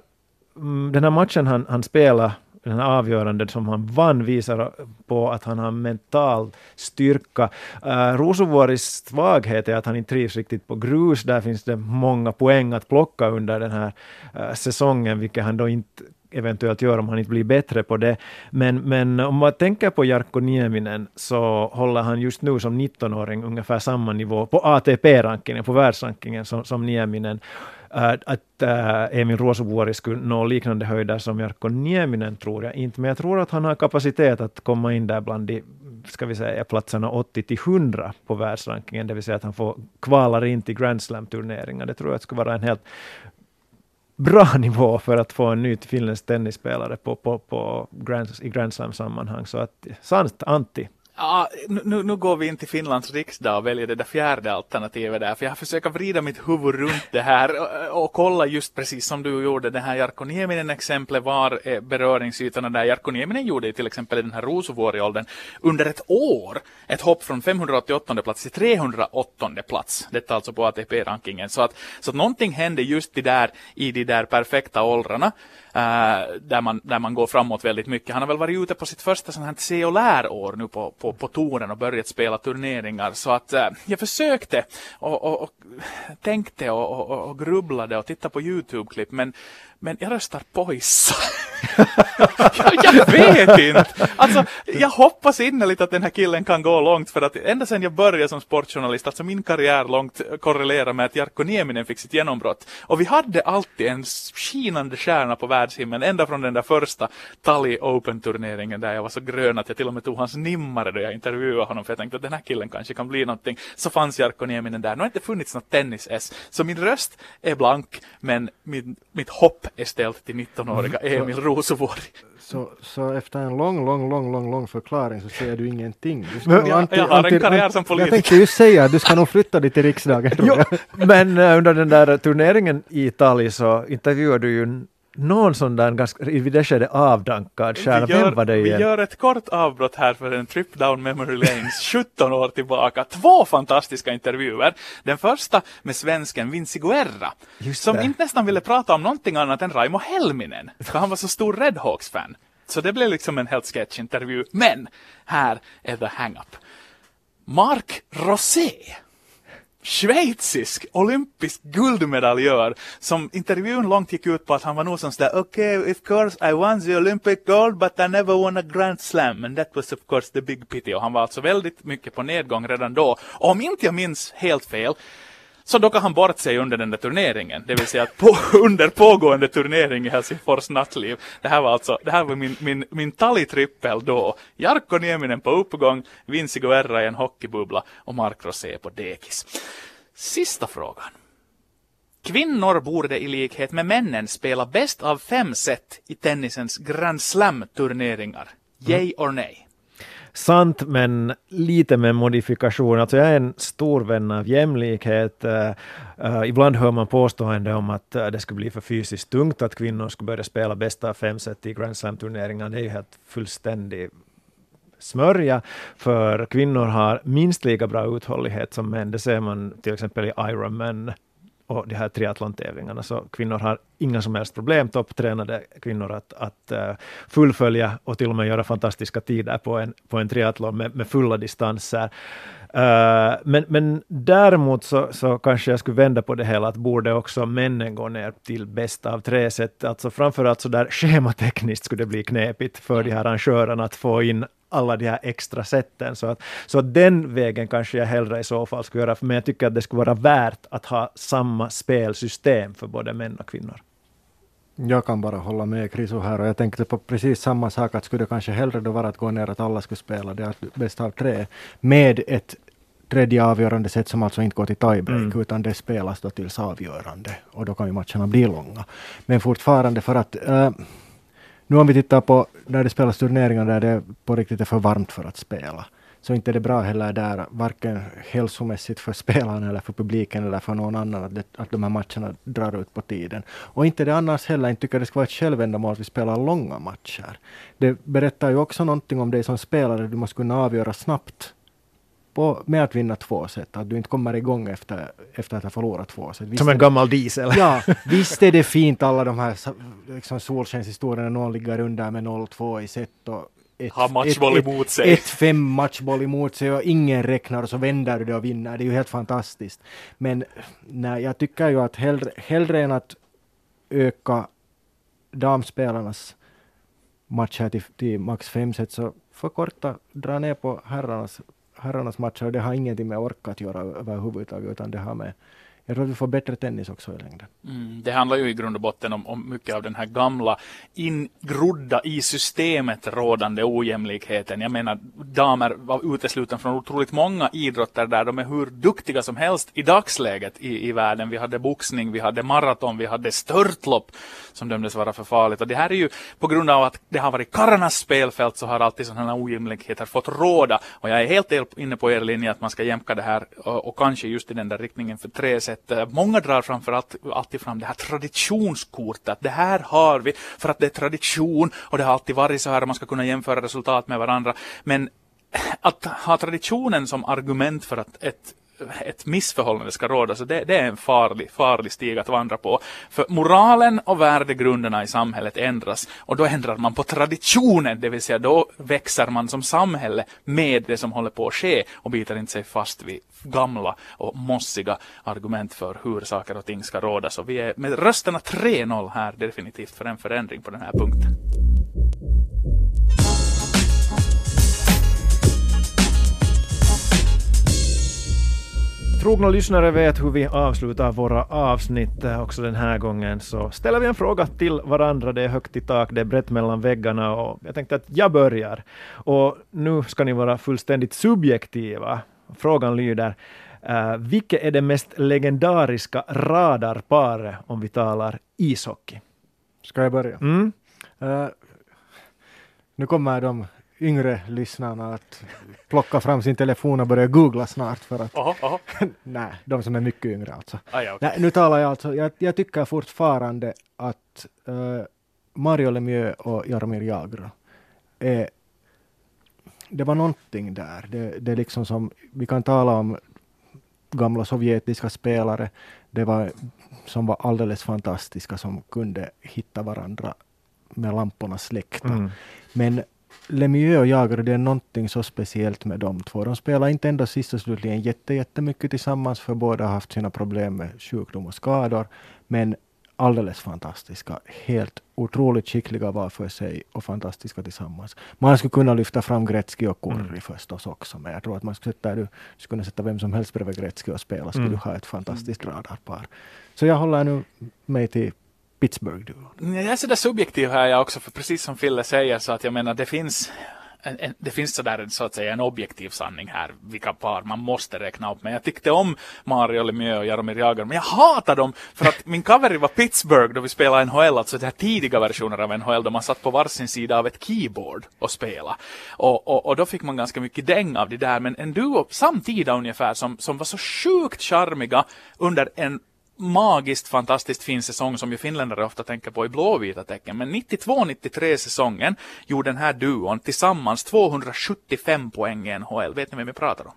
mm, den här matchen han, han spelade den här avgörande som han vann visar på att han har mental styrka. Eh, uh, Rosovuoris svaghet är att han inte trivs riktigt på grus. Där finns det många poäng att plocka under den här uh, säsongen, vilket han då inte eventuellt gör om han inte blir bättre på det. Men, men om man tänker på Jarkko Nieminen så håller han just nu som 19-åring ungefär samma nivå på ATP-rankingen, på världsrankingen som, som Nieminen Äh, att äh, Emil Ruosuvuori skulle nå liknande höjder som Jarkko Nieminen tror jag inte, men jag tror att han har kapacitet att komma in där bland de ska vi säga, platserna 80 till 100 på världsrankingen, det vill säga att han får kvalar in till Grand Slam-turneringar. Det tror jag skulle vara en helt bra [laughs] nivå för att få en ny finländsk tennisspelare på, på, på Grand, i Grand Slam-sammanhang. Så att, sant, Antti, Ja, nu, nu går vi in till Finlands riksdag och väljer det där fjärde alternativet där. För jag försöker vrida mitt huvud runt det här och, och kolla just precis som du gjorde. Det här Jarkko Nieminen-exemplet var beröringsytorna där. Jarkko Nieminen gjorde till exempel i den här Rosovuori-åldern under ett år ett hopp från 588 plats till 308 plats. Detta alltså på ATP-rankingen. Så att, så att någonting hände just det där i de där perfekta åldrarna. Uh, där, man, där man går framåt väldigt mycket. Han har väl varit ute på sitt första sånt här se och lärår nu på, på, på touren och börjat spela turneringar. Så att uh, jag försökte och, och, och tänkte och, och, och grubblade och tittade på Youtube-klipp men men jag röstar Poissa. [laughs] [laughs] jag, vet inte. Alltså, jag hoppas innerligt att den här killen kan gå långt för att ända sedan jag började som sportjournalist, alltså min karriär långt korrelerar med att Jarkko Nieminen fick sitt genombrott. Och vi hade alltid en skinande stjärna på världshimlen ända från den där första Tally Open-turneringen där jag var så grön att jag till och med tog hans nimmare då jag intervjuade honom för jag tänkte att den här killen kanske kan bli någonting. Så fanns Jarkko Nieminen där. Nu har inte funnits något tennis-S. Så min röst är blank men min, mitt hopp är ställt till 19-åriga mm. Emil Rosenborg. Så, så efter en lång, lång, lång, lång, lång förklaring så säger du ingenting. Du Men- Jag, jag har en karriär som Jag politiker. tänkte ju säga att du ska nog flytta dig till [laughs] riksdagen. Jo, jag. men eh, under den där turneringen i Italien så intervjuade du ju någon sån där ganska, i det skedet avdankad stjärna. Vi gör, Vem var det vi igen? gör ett kort avbrott här för en trip down memory lanes [laughs] 17 år tillbaka. Två fantastiska intervjuer. Den första med svensken Vinci Guerra, Just som det. inte nästan ville prata om någonting annat än Raimo Helminen, för han var så stor Redhawks-fan. Så det blev liksom en helt sketch-intervju. Men här är the hang-up. Mark Rosé schweizisk olympisk guldmedaljör som intervjun långt gick ut på att han var nog som sådär okej, okay, of course I won the Olympic gold but I never won a Grand Slam and that was of course the big pity och han var alltså väldigt mycket på nedgång redan då. Och om inte jag minns helt fel så dockade han bort sig under den där turneringen, det vill säga att på, [laughs] under pågående turnering i Helsingfors nattliv. Det här var alltså, det här var min, min, min talitrippel då. Jarkko Nieminen på uppgång, Vinci Guerra i en hockeybubbla och Mark Rosé på dekis. Sista frågan. Kvinnor borde i likhet med männen spela bäst av fem set i tennisens Grand Slam-turneringar. Yay or nej? Sant, men lite med modifikation. Alltså jag är en stor vän av jämlikhet. Uh, ibland hör man påstående om att uh, det skulle bli för fysiskt tungt att kvinnor skulle börja spela bästa av fem set i Grand Slam-turneringar. Det är ju helt fullständig smörja, för kvinnor har minst lika bra uthållighet som män. Det ser man till exempel i Ironman och de här triathlon-tävlingarna. Så kvinnor har inga som helst problem, topptränade kvinnor, att, att uh, fullfölja och till och med göra fantastiska tider på en, på en triathlon med, med fulla distanser. Uh, men, men däremot så, så kanske jag skulle vända på det hela, att borde också männen gå ner till bästa av tre sätt. Alltså framförallt så där schematekniskt skulle det bli knepigt för de här arrangörerna att få in alla de här extra sätten. Så att, så att den vägen kanske jag hellre i så fall skulle göra, men jag tycker att det skulle vara värt att ha samma spelsystem för både män och kvinnor. Jag kan bara hålla med Kriso här och jag tänkte på precis samma sak att skulle det kanske hellre då vara att gå ner att alla skulle spela det att bäst av tre med ett tredje avgörande set som alltså inte går till tiebreak Mm. utan det spelas då tills avgörande och då kan ju matcherna bli långa. Men fortfarande för att äh, nu om vi tittar på när det spelas turneringar där det på riktigt är för varmt för att spela så inte är det bra heller där, varken hälsomässigt för [laughs] spelarna eller för publiken eller för någon annan, att, det, att de här matcherna drar ut på tiden. Och inte det annars heller, inte tycker jag det ska vara ett självändamål att vi spelar långa matcher. Det berättar ju också någonting om dig som spelare, du måste kunna avgöra snabbt på, med att vinna två set, att du inte kommer igång efter, efter att ha förlorat två set. Visst Som är en det- gammal diesel. Ja, visst är det fint alla de här liksom, solskenshistorierna, någon ligger under med 0-2 i set och ett, Ha matchboll ett, emot sig. Ett, ett fem matchboll emot sig och ingen räknar och så vänder du det och vinner. Det är ju helt fantastiskt. Men nej, jag tycker ju att hellre, hellre än att öka damspelarnas matcher till, till max fem set så förkorta, dra ner på herrarnas, herrarnas matcher och det har ingenting med ork att göra överhuvudtaget utan det har med jag tror att vi får bättre tennis också i längden. Mm, det handlar ju i grund och botten om, om mycket av den här gamla ingrodda i systemet rådande ojämlikheten. Jag menar, damer var uteslutna från otroligt många idrotter där de är hur duktiga som helst i dagsläget i, i världen. Vi hade boxning, vi hade maraton, vi hade störtlopp som dömdes vara för farligt. Och det här är ju på grund av att det har varit karlarnas spelfält så har alltid sådana här ojämlikheter fått råda. Och jag är helt inne på er linje att man ska jämka det här och, och kanske just i den där riktningen för tre sättet. Eh, många drar framförallt alltid fram det här traditionskortet. Det här har vi för att det är tradition och det har alltid varit så här och man ska kunna jämföra resultat med varandra. Men att ha traditionen som argument för att ett [laughs] ett missförhållande ska råda, så det, det är en farlig, farlig stig att vandra på. För moralen och värdegrunderna i samhället ändras och då ändrar man på traditionen, det vill säga då växer man som samhälle med det som håller på att ske och biter inte sig fast vid gamla och mossiga argument för hur saker och ting ska råda. Så vi är med rösterna 3-0 här definitivt för en förändring på den här punkten. Trogna lyssnare vet hur vi avslutar våra avsnitt eh, också den här gången. Så ställer vi en fråga till varandra. Det är högt i tak, det är brett mellan väggarna och jag tänkte att jag börjar. Och nu ska ni vara fullständigt subjektiva. Frågan lyder, uh, vilket är det mest legendariska radarparet om vi talar ishockey? Ska jag börja? Mm? Uh, Nu kommer de yngre lyssnarna att plocka fram sin telefon och börja googla snart för att, [laughs] nej, de som är mycket yngre alltså. Ah, ja, okej. Nej, nu talar jag alltså, jag, jag tycker fortfarande att eh, Mario Lemieux och Jaromir Jagr är det var någonting där. Det, det är liksom som, vi kan tala om gamla sovjetiska spelare, det var, som var alldeles fantastiska, som kunde hitta varandra med lamporna släckta. Mm. Men Lemieux och Jagr, det är någonting så speciellt med de två. De spelar inte ändå sist och slutligen jätte, jättemycket tillsammans, för båda har haft sina problem med sjukdom och skador. Men alldeles fantastiska, helt otroligt skickliga var för sig och fantastiska tillsammans. Man skulle kunna lyfta fram Gretzky och Kurri Mm. förstås också, men jag tror att man skulle sätta, du skulle kunna sätta vem som helst bredvid Gretzky och spela, skulle Mm. du ha ett fantastiskt radarpar. Så jag håller nu mig till Pittsburgh. Du. Jag är sådär subjektiv här jag också, för precis som Fille säger så att jag menar det finns en, en, det finns sådär så att säga en objektiv sanning här, vilka par man måste räkna upp. Men jag tyckte om Mario Lemieux och Jaromir Jagr, men jag hatar dem för att min cover var Pittsburgh då vi spelade NHL, alltså den här tidiga versioner av NHL, då man satt på varsin sida av ett keyboard och spela. Och, och, och då fick man ganska mycket däng av det där, men en duo samtida ungefär som, som var så sjukt charmiga under en magiskt fantastiskt fin säsong som ju finländare ofta tänker på i blåvita tecken. Men 92-93 säsongen gjorde den här duon tillsammans 275 poäng i NHL. Vet ni vem vi pratar om?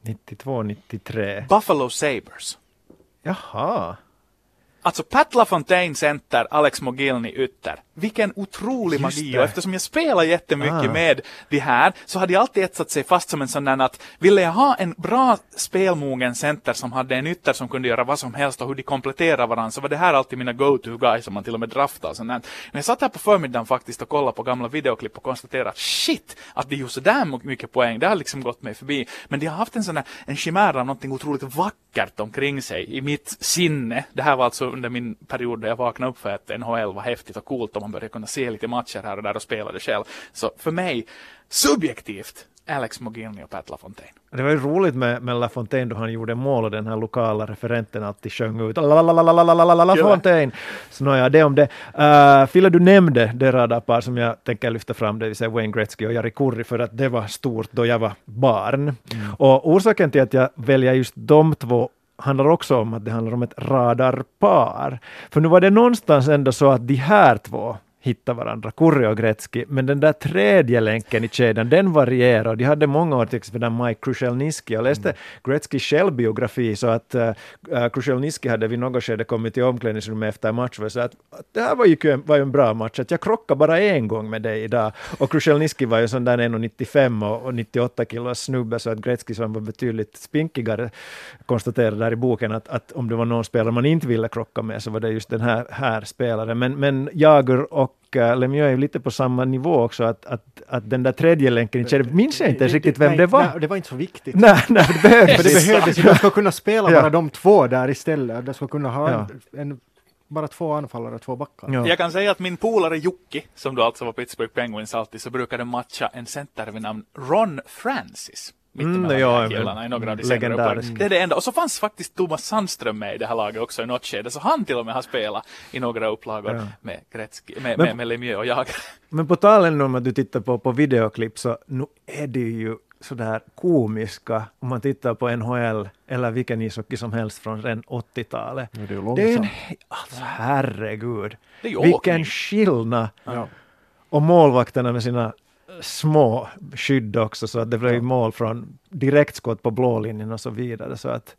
92, 93. Buffalo Sabres. Jaha. Alltså Pat LaFontaine center, Alex Mogilny ytter. Vilken otrolig Just magi. det. Och eftersom jag spelar jättemycket Ah. med de här så hade jag alltid etsat sig fast som en sån där att ville jag ha en bra spelmogen center som hade en ytter som kunde göra vad som helst och hur de kompletterar varandra så var det här alltid mina go-to guys som man till och med draftade. och sånt där. Men jag satt här på förmiddagen faktiskt och kollade på gamla videoklipp och konstaterade shit, att de gjorde sådär mycket poäng, det har liksom gått mig förbi. Men de har haft en sån här, en chimär av någonting otroligt vackert omkring sig i mitt sinne. Det här var alltså under min period där jag vaknade upp för att NHL var häftigt och coolt och man började kunna se lite matcher här och där och spela det själv. Så för mig, subjektivt, Alex Mogilny och Pat LaFontaine. Det var ju roligt med, med LaFontaine då han gjorde mål och den här lokala referenten alltid sjöng ut LaFontaine. Så nåja, det om det. Uh, Fille, du nämnde det radarpar som jag tänker lyfta fram, det vill säga Wayne Gretzky och Jari Kurri, för att det var stort då jag var barn. Och orsaken till att jag väljer just de två handlar också om att det handlar om ett radarpar. För nu var det någonstans ändå så att de här två hitta varandra, Kurri och Gretzky, men den där tredje länken i kedjan, den varierar. De hade många år till exempel den Mike Krushelniski. Jag läste Gretzkys självbiografi så att uh, Krushelniski hade vid något skede kommit till omklädningsrummet efter match och sagt att, att det här var ju, var ju en bra match, att jag krockade bara en gång med dig idag. Och Krushelniski var ju sån där 1,95 och, och 98 kilos snubbe så att Gretzky som var betydligt spinkigare konstaterade där i boken att, att om det var någon spelare man inte ville krocka med så var det just den här, här spelaren. Men, men Jager och uh, Lemieux är ju lite på samma nivå också, att, att, att den där tredje länken i kedjan, minns jag inte ens riktigt vem nej, det var. Nej, det var inte så viktigt. Nej, nej, det behövdes. För det behövdes ju, de ska kunna spela Ja. bara de två där istället. De ska kunna ha Ja. en, en, bara två anfallare och två backar. Ja. Jag kan säga att min polare Jocke, som då alltså var Pittsburgh Penguins alltid, så brukade matcha en center vid namn Ron Francis. Mm, Mittemellan ja, här men killarna i några av de legendarisk. Det är det enda. Och så fanns faktiskt Thomas Sandström med i det här laget också i något skede, så han till och med har spelat i några upplagor Ja. med Gretzky, med, Men- med, med Lemieux och jag. [laughs] Men på tal ännu om att du tittar på, på videoklipp så nu är det ju sådär komiska om man tittar på NHL eller vilken ishockey som helst från redan 80-talet. Nu är det ju Det är en, alltså herregud, Det är ju vilken skillnad! Ja. Och målvakterna med sina små skydd också så att det blev mål från direktskott på blålinjen och så vidare så att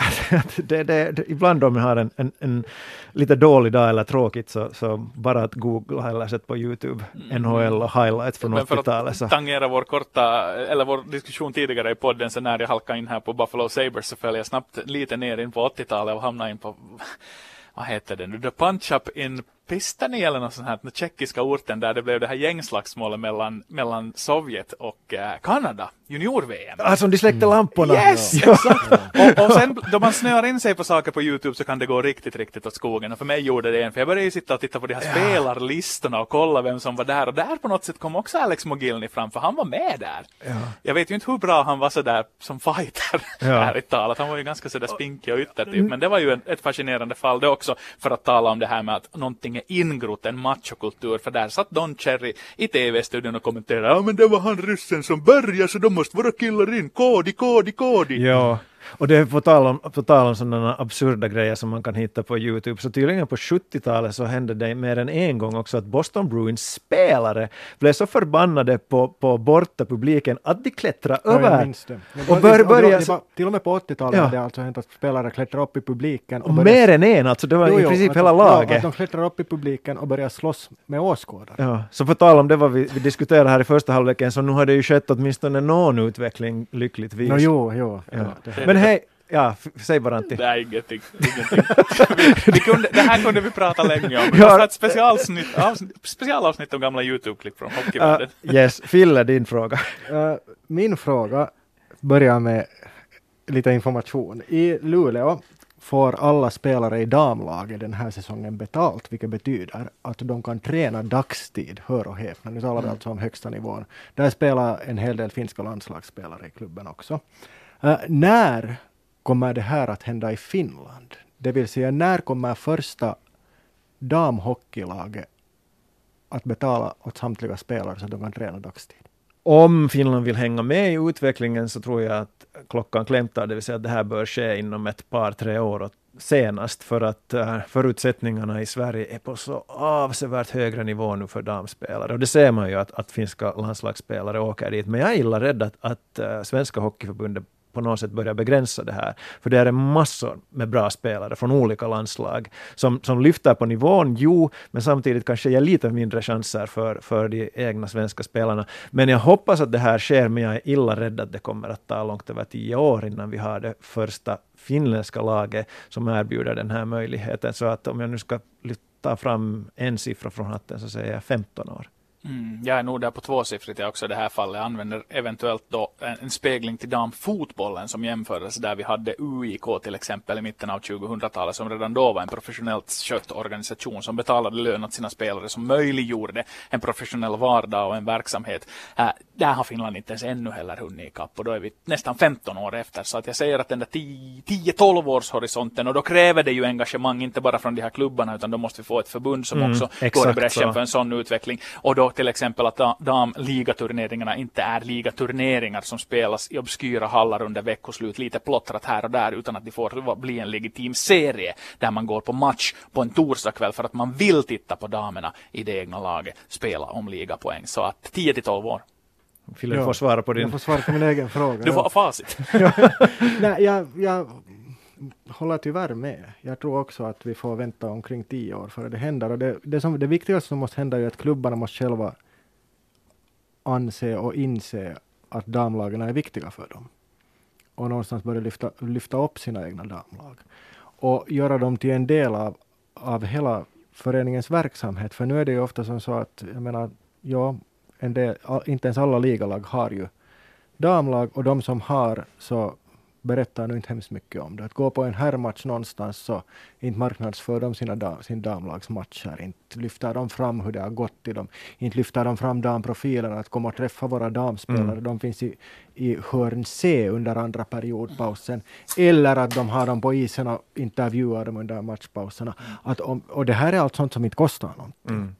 [laughs] det, det, det, ibland om jag har en, en, en lite dålig dag eller tråkigt så, så bara att googla eller sätta på Youtube NHL och highlights från Men för 80-talet. Så. att tangera vår korta, eller vår diskussion tidigare i podden, så när jag halkade in här på Buffalo Sabres så föll jag snabbt lite ner in på 80-talet och hamnade in på, [laughs] vad heter det nu, The Punch Up in Pistani eller något sånt här, den tjeckiska orten där det blev det här gängslagsmålet mellan, mellan Sovjet och eh, Kanada, junior-VM. Alltså de släckte lamporna! Yes, Ja. exakt! [laughs] och, och sen då man snöar in sig på saker på Youtube så kan det gå riktigt, riktigt åt skogen. Och för mig gjorde det en, för jag började ju sitta och titta på de här spelarlistorna och kolla vem som var där. Och där på något sätt kom också Alex Mogilny fram, för han var med där. Ja. Jag vet ju inte hur bra han var sådär som fighter, Ja. [laughs] ärligt talat. Han var ju ganska sådär spinkig och ytter typ. Men det var ju en, ett fascinerande fall det också, för att tala om det här med att någonting länge ingrott en machokultur för där satt Don Cherry i TV-studion och kommenterade ja men det var han ryssen som började så de måste vara killar in, kodi, kodi, kodi. Ja, och det är på tal om, på tal om sådana absurda grejer som man kan hitta på Youtube, så tydligen på 70-talet så hände det mer än en gång också att Boston Bruins spelare blev så förbannade på, på borta publiken att de klättrade Ja, jag över. minns det. Och bör- det- börja- det var- Till och med på 80-talet Ja. hade det alltså hänt att spelare klättrar upp i publiken. Och börjar- mer än en, alltså det var Jo, i jo, princip att hela de- laget. Ja, att de klättrar upp i publiken och börjar slåss med åskådare. Ja, så på tal om det vad vi, vi diskuterade här i första halvleken, så nu har det ju skett åtminstone någon utveckling lyckligtvis. Nå, jo, jo. Ja. Men hej, ja, säg bara Antti. Är ingenting. ingenting. vi, [laughs] vi kunde, det här kunde vi prata länge om. Vi Ja. måste ha ett specialavsnitt, avsnitt, specialavsnitt om gamla YouTube-klipp från Uh, hockeyvärlden. yes, Fille, din fråga. [laughs] Eh, min fråga börjar med lite information. I Luleå får alla spelare i damlaget den här säsongen betalt, vilket betyder att de kan träna dagstid, hör och häpna. Nu talar vi alltså om högsta nivån. Där spelar en hel del finska landslagsspelare i klubben också. Eh, när kommer det här att hända i Finland? Det vill säga, när kommer första damhockeylaget att betala åt samtliga spelare så att de kan träna dagstid? Om Finland vill hänga med i utvecklingen så tror jag att klockan klämtar, det vill säga att det här bör ske inom ett par, tre år senast för att eh, förutsättningarna i Sverige är på så avsevärt högre nivå nu för damspelare. Och det ser man ju att, att finska landslagsspelare åker dit. Men jag är illa rädd att, att eh, Svenska Hockeyförbundet på något sätt börja begränsa det här. För det är massor med bra spelare från olika landslag som, som lyfter på nivån, jo, men samtidigt kanske ger lite mindre chanser för, för de egna svenska spelarna. Men jag hoppas att det här sker, men jag är illa rädd att det kommer att ta långt över tio år innan vi har det första finländska laget som erbjuder den här möjligheten. Så att om jag nu ska ta fram en siffra från hatten så säger jag 15 år. Mm, jag är nog där på tvåsiffrigt jag också i det här fallet. Jag använder eventuellt då en, en spegling till damfotbollen som jämförelse där vi hade UIK till exempel i mitten av 2000-talet som redan då var en professionellt skött organisation som betalade lön åt sina spelare som möjliggjorde en professionell vardag och en verksamhet. Äh, där har Finland inte ens ännu heller hunnit ikapp och då är vi nästan 15 år efter. Så att jag säger att den där 10-12 års horisonten och då kräver det ju engagemang inte bara från de här klubbarna utan då måste vi få ett förbund som Mm, också går i bräschen för en sån utveckling. Och då till exempel att da- damligaturneringarna inte är ligaturneringar som spelas i obskyra hallar under veckoslut, lite plottrat här och där, utan att de får bli en legitim serie där man går på match på en torsdagkväll för att man vill titta på damerna i det egna laget spela om ligapoäng. Så att 10 till 12 år. Fille, du Ja, får svara på din... Jag får svara på min egen fråga. Du ja. får facit. [laughs] Nej, jag, jag håller tyvärr med. Jag tror också att vi får vänta omkring tio år före det händer. Och det, det, som, det viktigaste som måste hända är att klubbarna måste själva anse och inse att damlagen är viktiga för dem. Och någonstans börja lyfta, lyfta upp sina egna damlag. Och göra dem till en del av, av hela föreningens verksamhet. För nu är det ju ofta som så att, jag menar, ja, en del, inte ens alla ligalag har ju damlag och de som har så berättar nu inte hemskt mycket om det. Att gå på en herrmatch någonstans så inte marknadsför de sina dam, sin damlagsmatcher. Inte lyfter de fram hur det har gått i dem. Inte lyfter de fram damprofilerna att komma och träffa våra damspelare. Mm. De finns i, i hörn C under andra periodpausen. Eller att de har dem på isen och intervjuar dem under matchpauserna. Att om, och det här är allt sånt som inte kostar någonting Mm.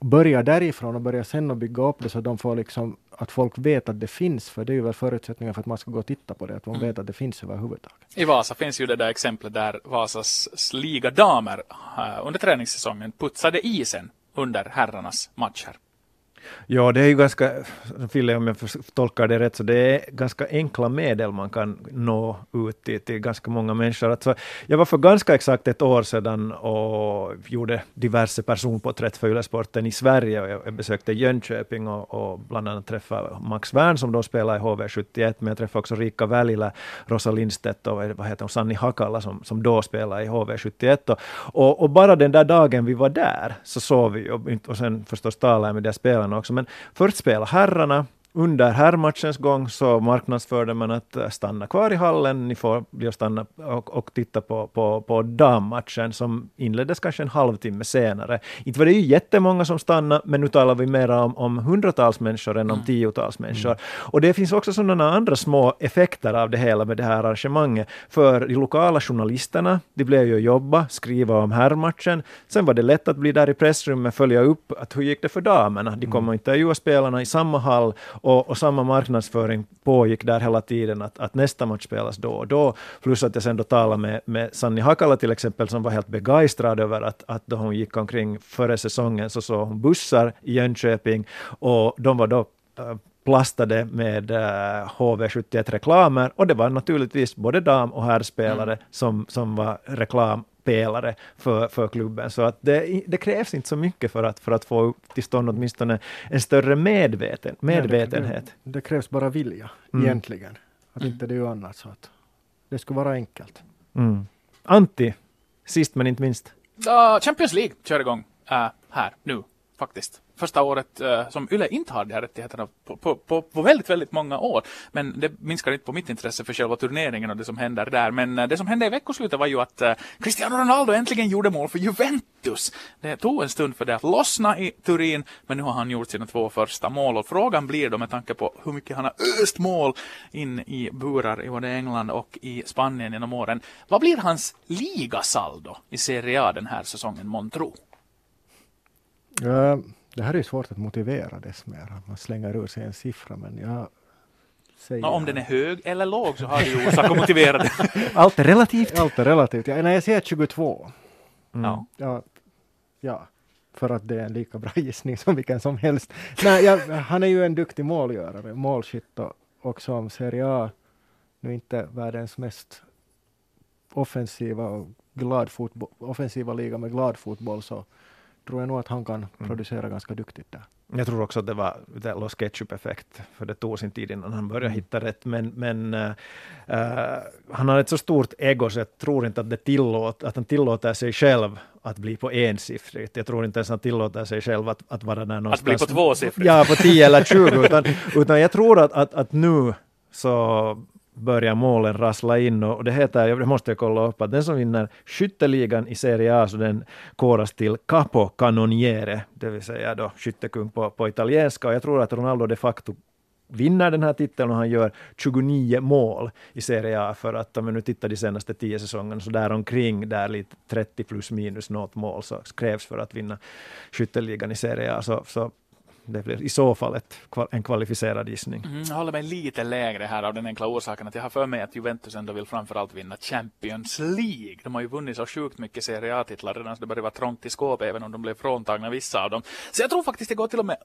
Börja därifrån och börja sen och bygga upp det så att de får liksom att folk vet att det finns, för det är ju väl förutsättningen för att man ska gå och titta på det, att man Mm. vet att det finns överhuvudtaget. I Vasa finns ju det där exemplet där Vasas s- ligadamer uh, under träningssäsongen putsade isen under herrarnas matcher. Ja, det är ju ganska, Fille, om jag tolkar det rätt, så det är ganska enkla medel man kan nå ut till, till ganska många människor. Alltså, jag var för ganska exakt ett år sedan och gjorde diverse personporträtt för Ylesporten i Sverige. Och jag jag besökte Jönköping och, och bland annat träffade Max Wern som då spelar i HV71, men jag träffade också Rika Välilä, Rosa Lindstedt och vad heter hon, Sanni Hakala som, som då spelar i HV71. Och, och, och bara den där dagen vi var där så såg vi, och, och sen förstås talade jag med de spelarna också, men först spelar herrarna, under herrmatchens gång så marknadsförde man att eh, stanna kvar i hallen, ni får bli och stanna och, och titta på, på, på dammatchen som inleddes kanske en halvtimme senare. Inte var det ju jättemånga som stannade, men nu talar vi mer om, om hundratals människor än om mm. tiotals människor. Mm. Och det finns också sådana andra små effekter av det hela med det här arrangemanget. För de lokala journalisterna, de blev ju jobba, skriva om herrmatchen. Sen var det lätt att bli där i pressrummet, följa upp att hur gick det för damerna. De kom mm. och intervjua spelarna i samma hall och, och, samma marknadsföring pågick där hela tiden, att, att nästa match spelas då och då. Plus att jag sen då talade med, med Sanni Hakala till exempel, som var helt begeistrad över att, att då hon gick omkring före säsongen så såg hon bussar i Jönköping och de var då äh, plastade med uh, HV71-reklamer och det var naturligtvis både dam och herrspelare mm. som, som var reklampelare för, för klubben. Så att det, det, krävs inte så mycket för att, för att få till stånd åtminstone en större medveten, medvetenhet. Nej, det, det, krävs bara vilja, mm. egentligen. Att inte det är annat. Så att det skulle vara enkelt. Mm. Antti, sist men inte minst. Uh, Champions League kör igång uh, här nu faktiskt första året uh, som YLE inte har de här rättigheterna på, på, på, på, väldigt, väldigt många år. Men det minskar inte på mitt intresse för själva turneringen och det som händer där. Men uh, det som hände i veckoslutet var ju att uh, Cristiano Ronaldo äntligen gjorde mål för Juventus. Det tog en stund för det att lossna i Turin, men nu har han gjort sina två första mål och frågan blir då med tanke på hur mycket han har öst mål in i burar i både England och i Spanien genom åren. Vad blir hans ligasaldo i Serie A den här säsongen, Montro? Uh det här är svårt att motivera dess mer, att man slänger ur sig en siffra, men jag säger... No, om den är hög eller låg så har du ju orsak att motivera det. [laughs] Allt är relativt. Allt är relativt. Ja, när jag säger 22. Mm. Ja. ja. Ja, för att det är en lika bra [laughs] gissning som vilken som helst. Nej, ja, han är ju en duktig målgörare, målskytt och, och som Serie A, nu inte världens mest offensiva och glad fotboll, offensiva liga med glad fotboll så tror jag nog att han kan mm. producera ganska duktigt där. Jag tror också att det var det Los Ketchup-effekt, för det tog sin tid innan han började mm. hitta rätt. Men, men uh, han har ett så stort ego så jag tror inte att, det tillåt, att han tillåter sig själv att bli på ensiffrigt. Jag tror inte ens han tillåter sig själv att, att vara där någonstans. Att bli på tvåsiffrigt? Ja, på 10 eller 20. utan, utan jag tror att, att, att nu så börjar målen rassla in och det heter, det måste jag kolla upp, att den som vinner skytteligan i Serie A så den koras till Capo Canoniere, det vill säga då skyttekung på, på italienska. Och jag tror att Ronaldo de facto vinner den här titeln och han gör 29 mål i Serie A för att om vi nu tittar de senaste 10 säsongerna så där omkring där lite 30 plus minus något mål så krävs för att vinna skytteligan i Serie A. Så, så det blir i så fall ett, en kvalificerad gissning. Mm, jag håller mig lite lägre här av den enkla orsaken att jag har för mig att Juventus ändå vill framförallt vinna Champions League. De har ju vunnit så sjukt mycket Serie A-titlar redan så det börjar vara trångt i skåp även om de blev fråntagna vissa av dem. Så jag tror faktiskt det går till och med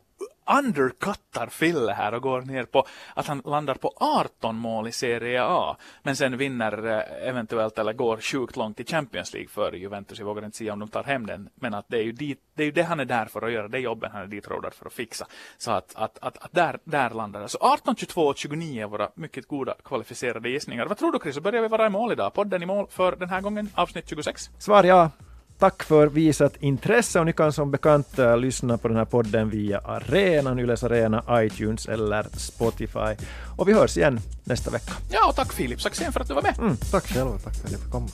undercuttar Fille här och går ner på att han landar på 18 mål i Serie A. Men sen vinner eh, eventuellt eller går sjukt långt i Champions League för Juventus. Jag vågar inte säga om de tar hem den. Men att det är ju, dit, det, är ju det han är där för att göra. Det jobben han är dit rådad för att fixa. Så att, att, att, att där, där landar det. Så 18, 22 och 29 är våra mycket goda kvalificerade gissningar. Vad tror du Chris? Börjar vi vara i mål idag. Podden i mål för den här gången. Avsnitt 26. Svar ja. Tack för visat intresse och ni kan som bekant uh, lyssna på den här podden via Arena, Yles Arena, iTunes eller Spotify. Och vi hörs igen nästa vecka. Ja, och tack Filip Saxén för att du var med. Mm, tack själv, tack för att jag fick komma.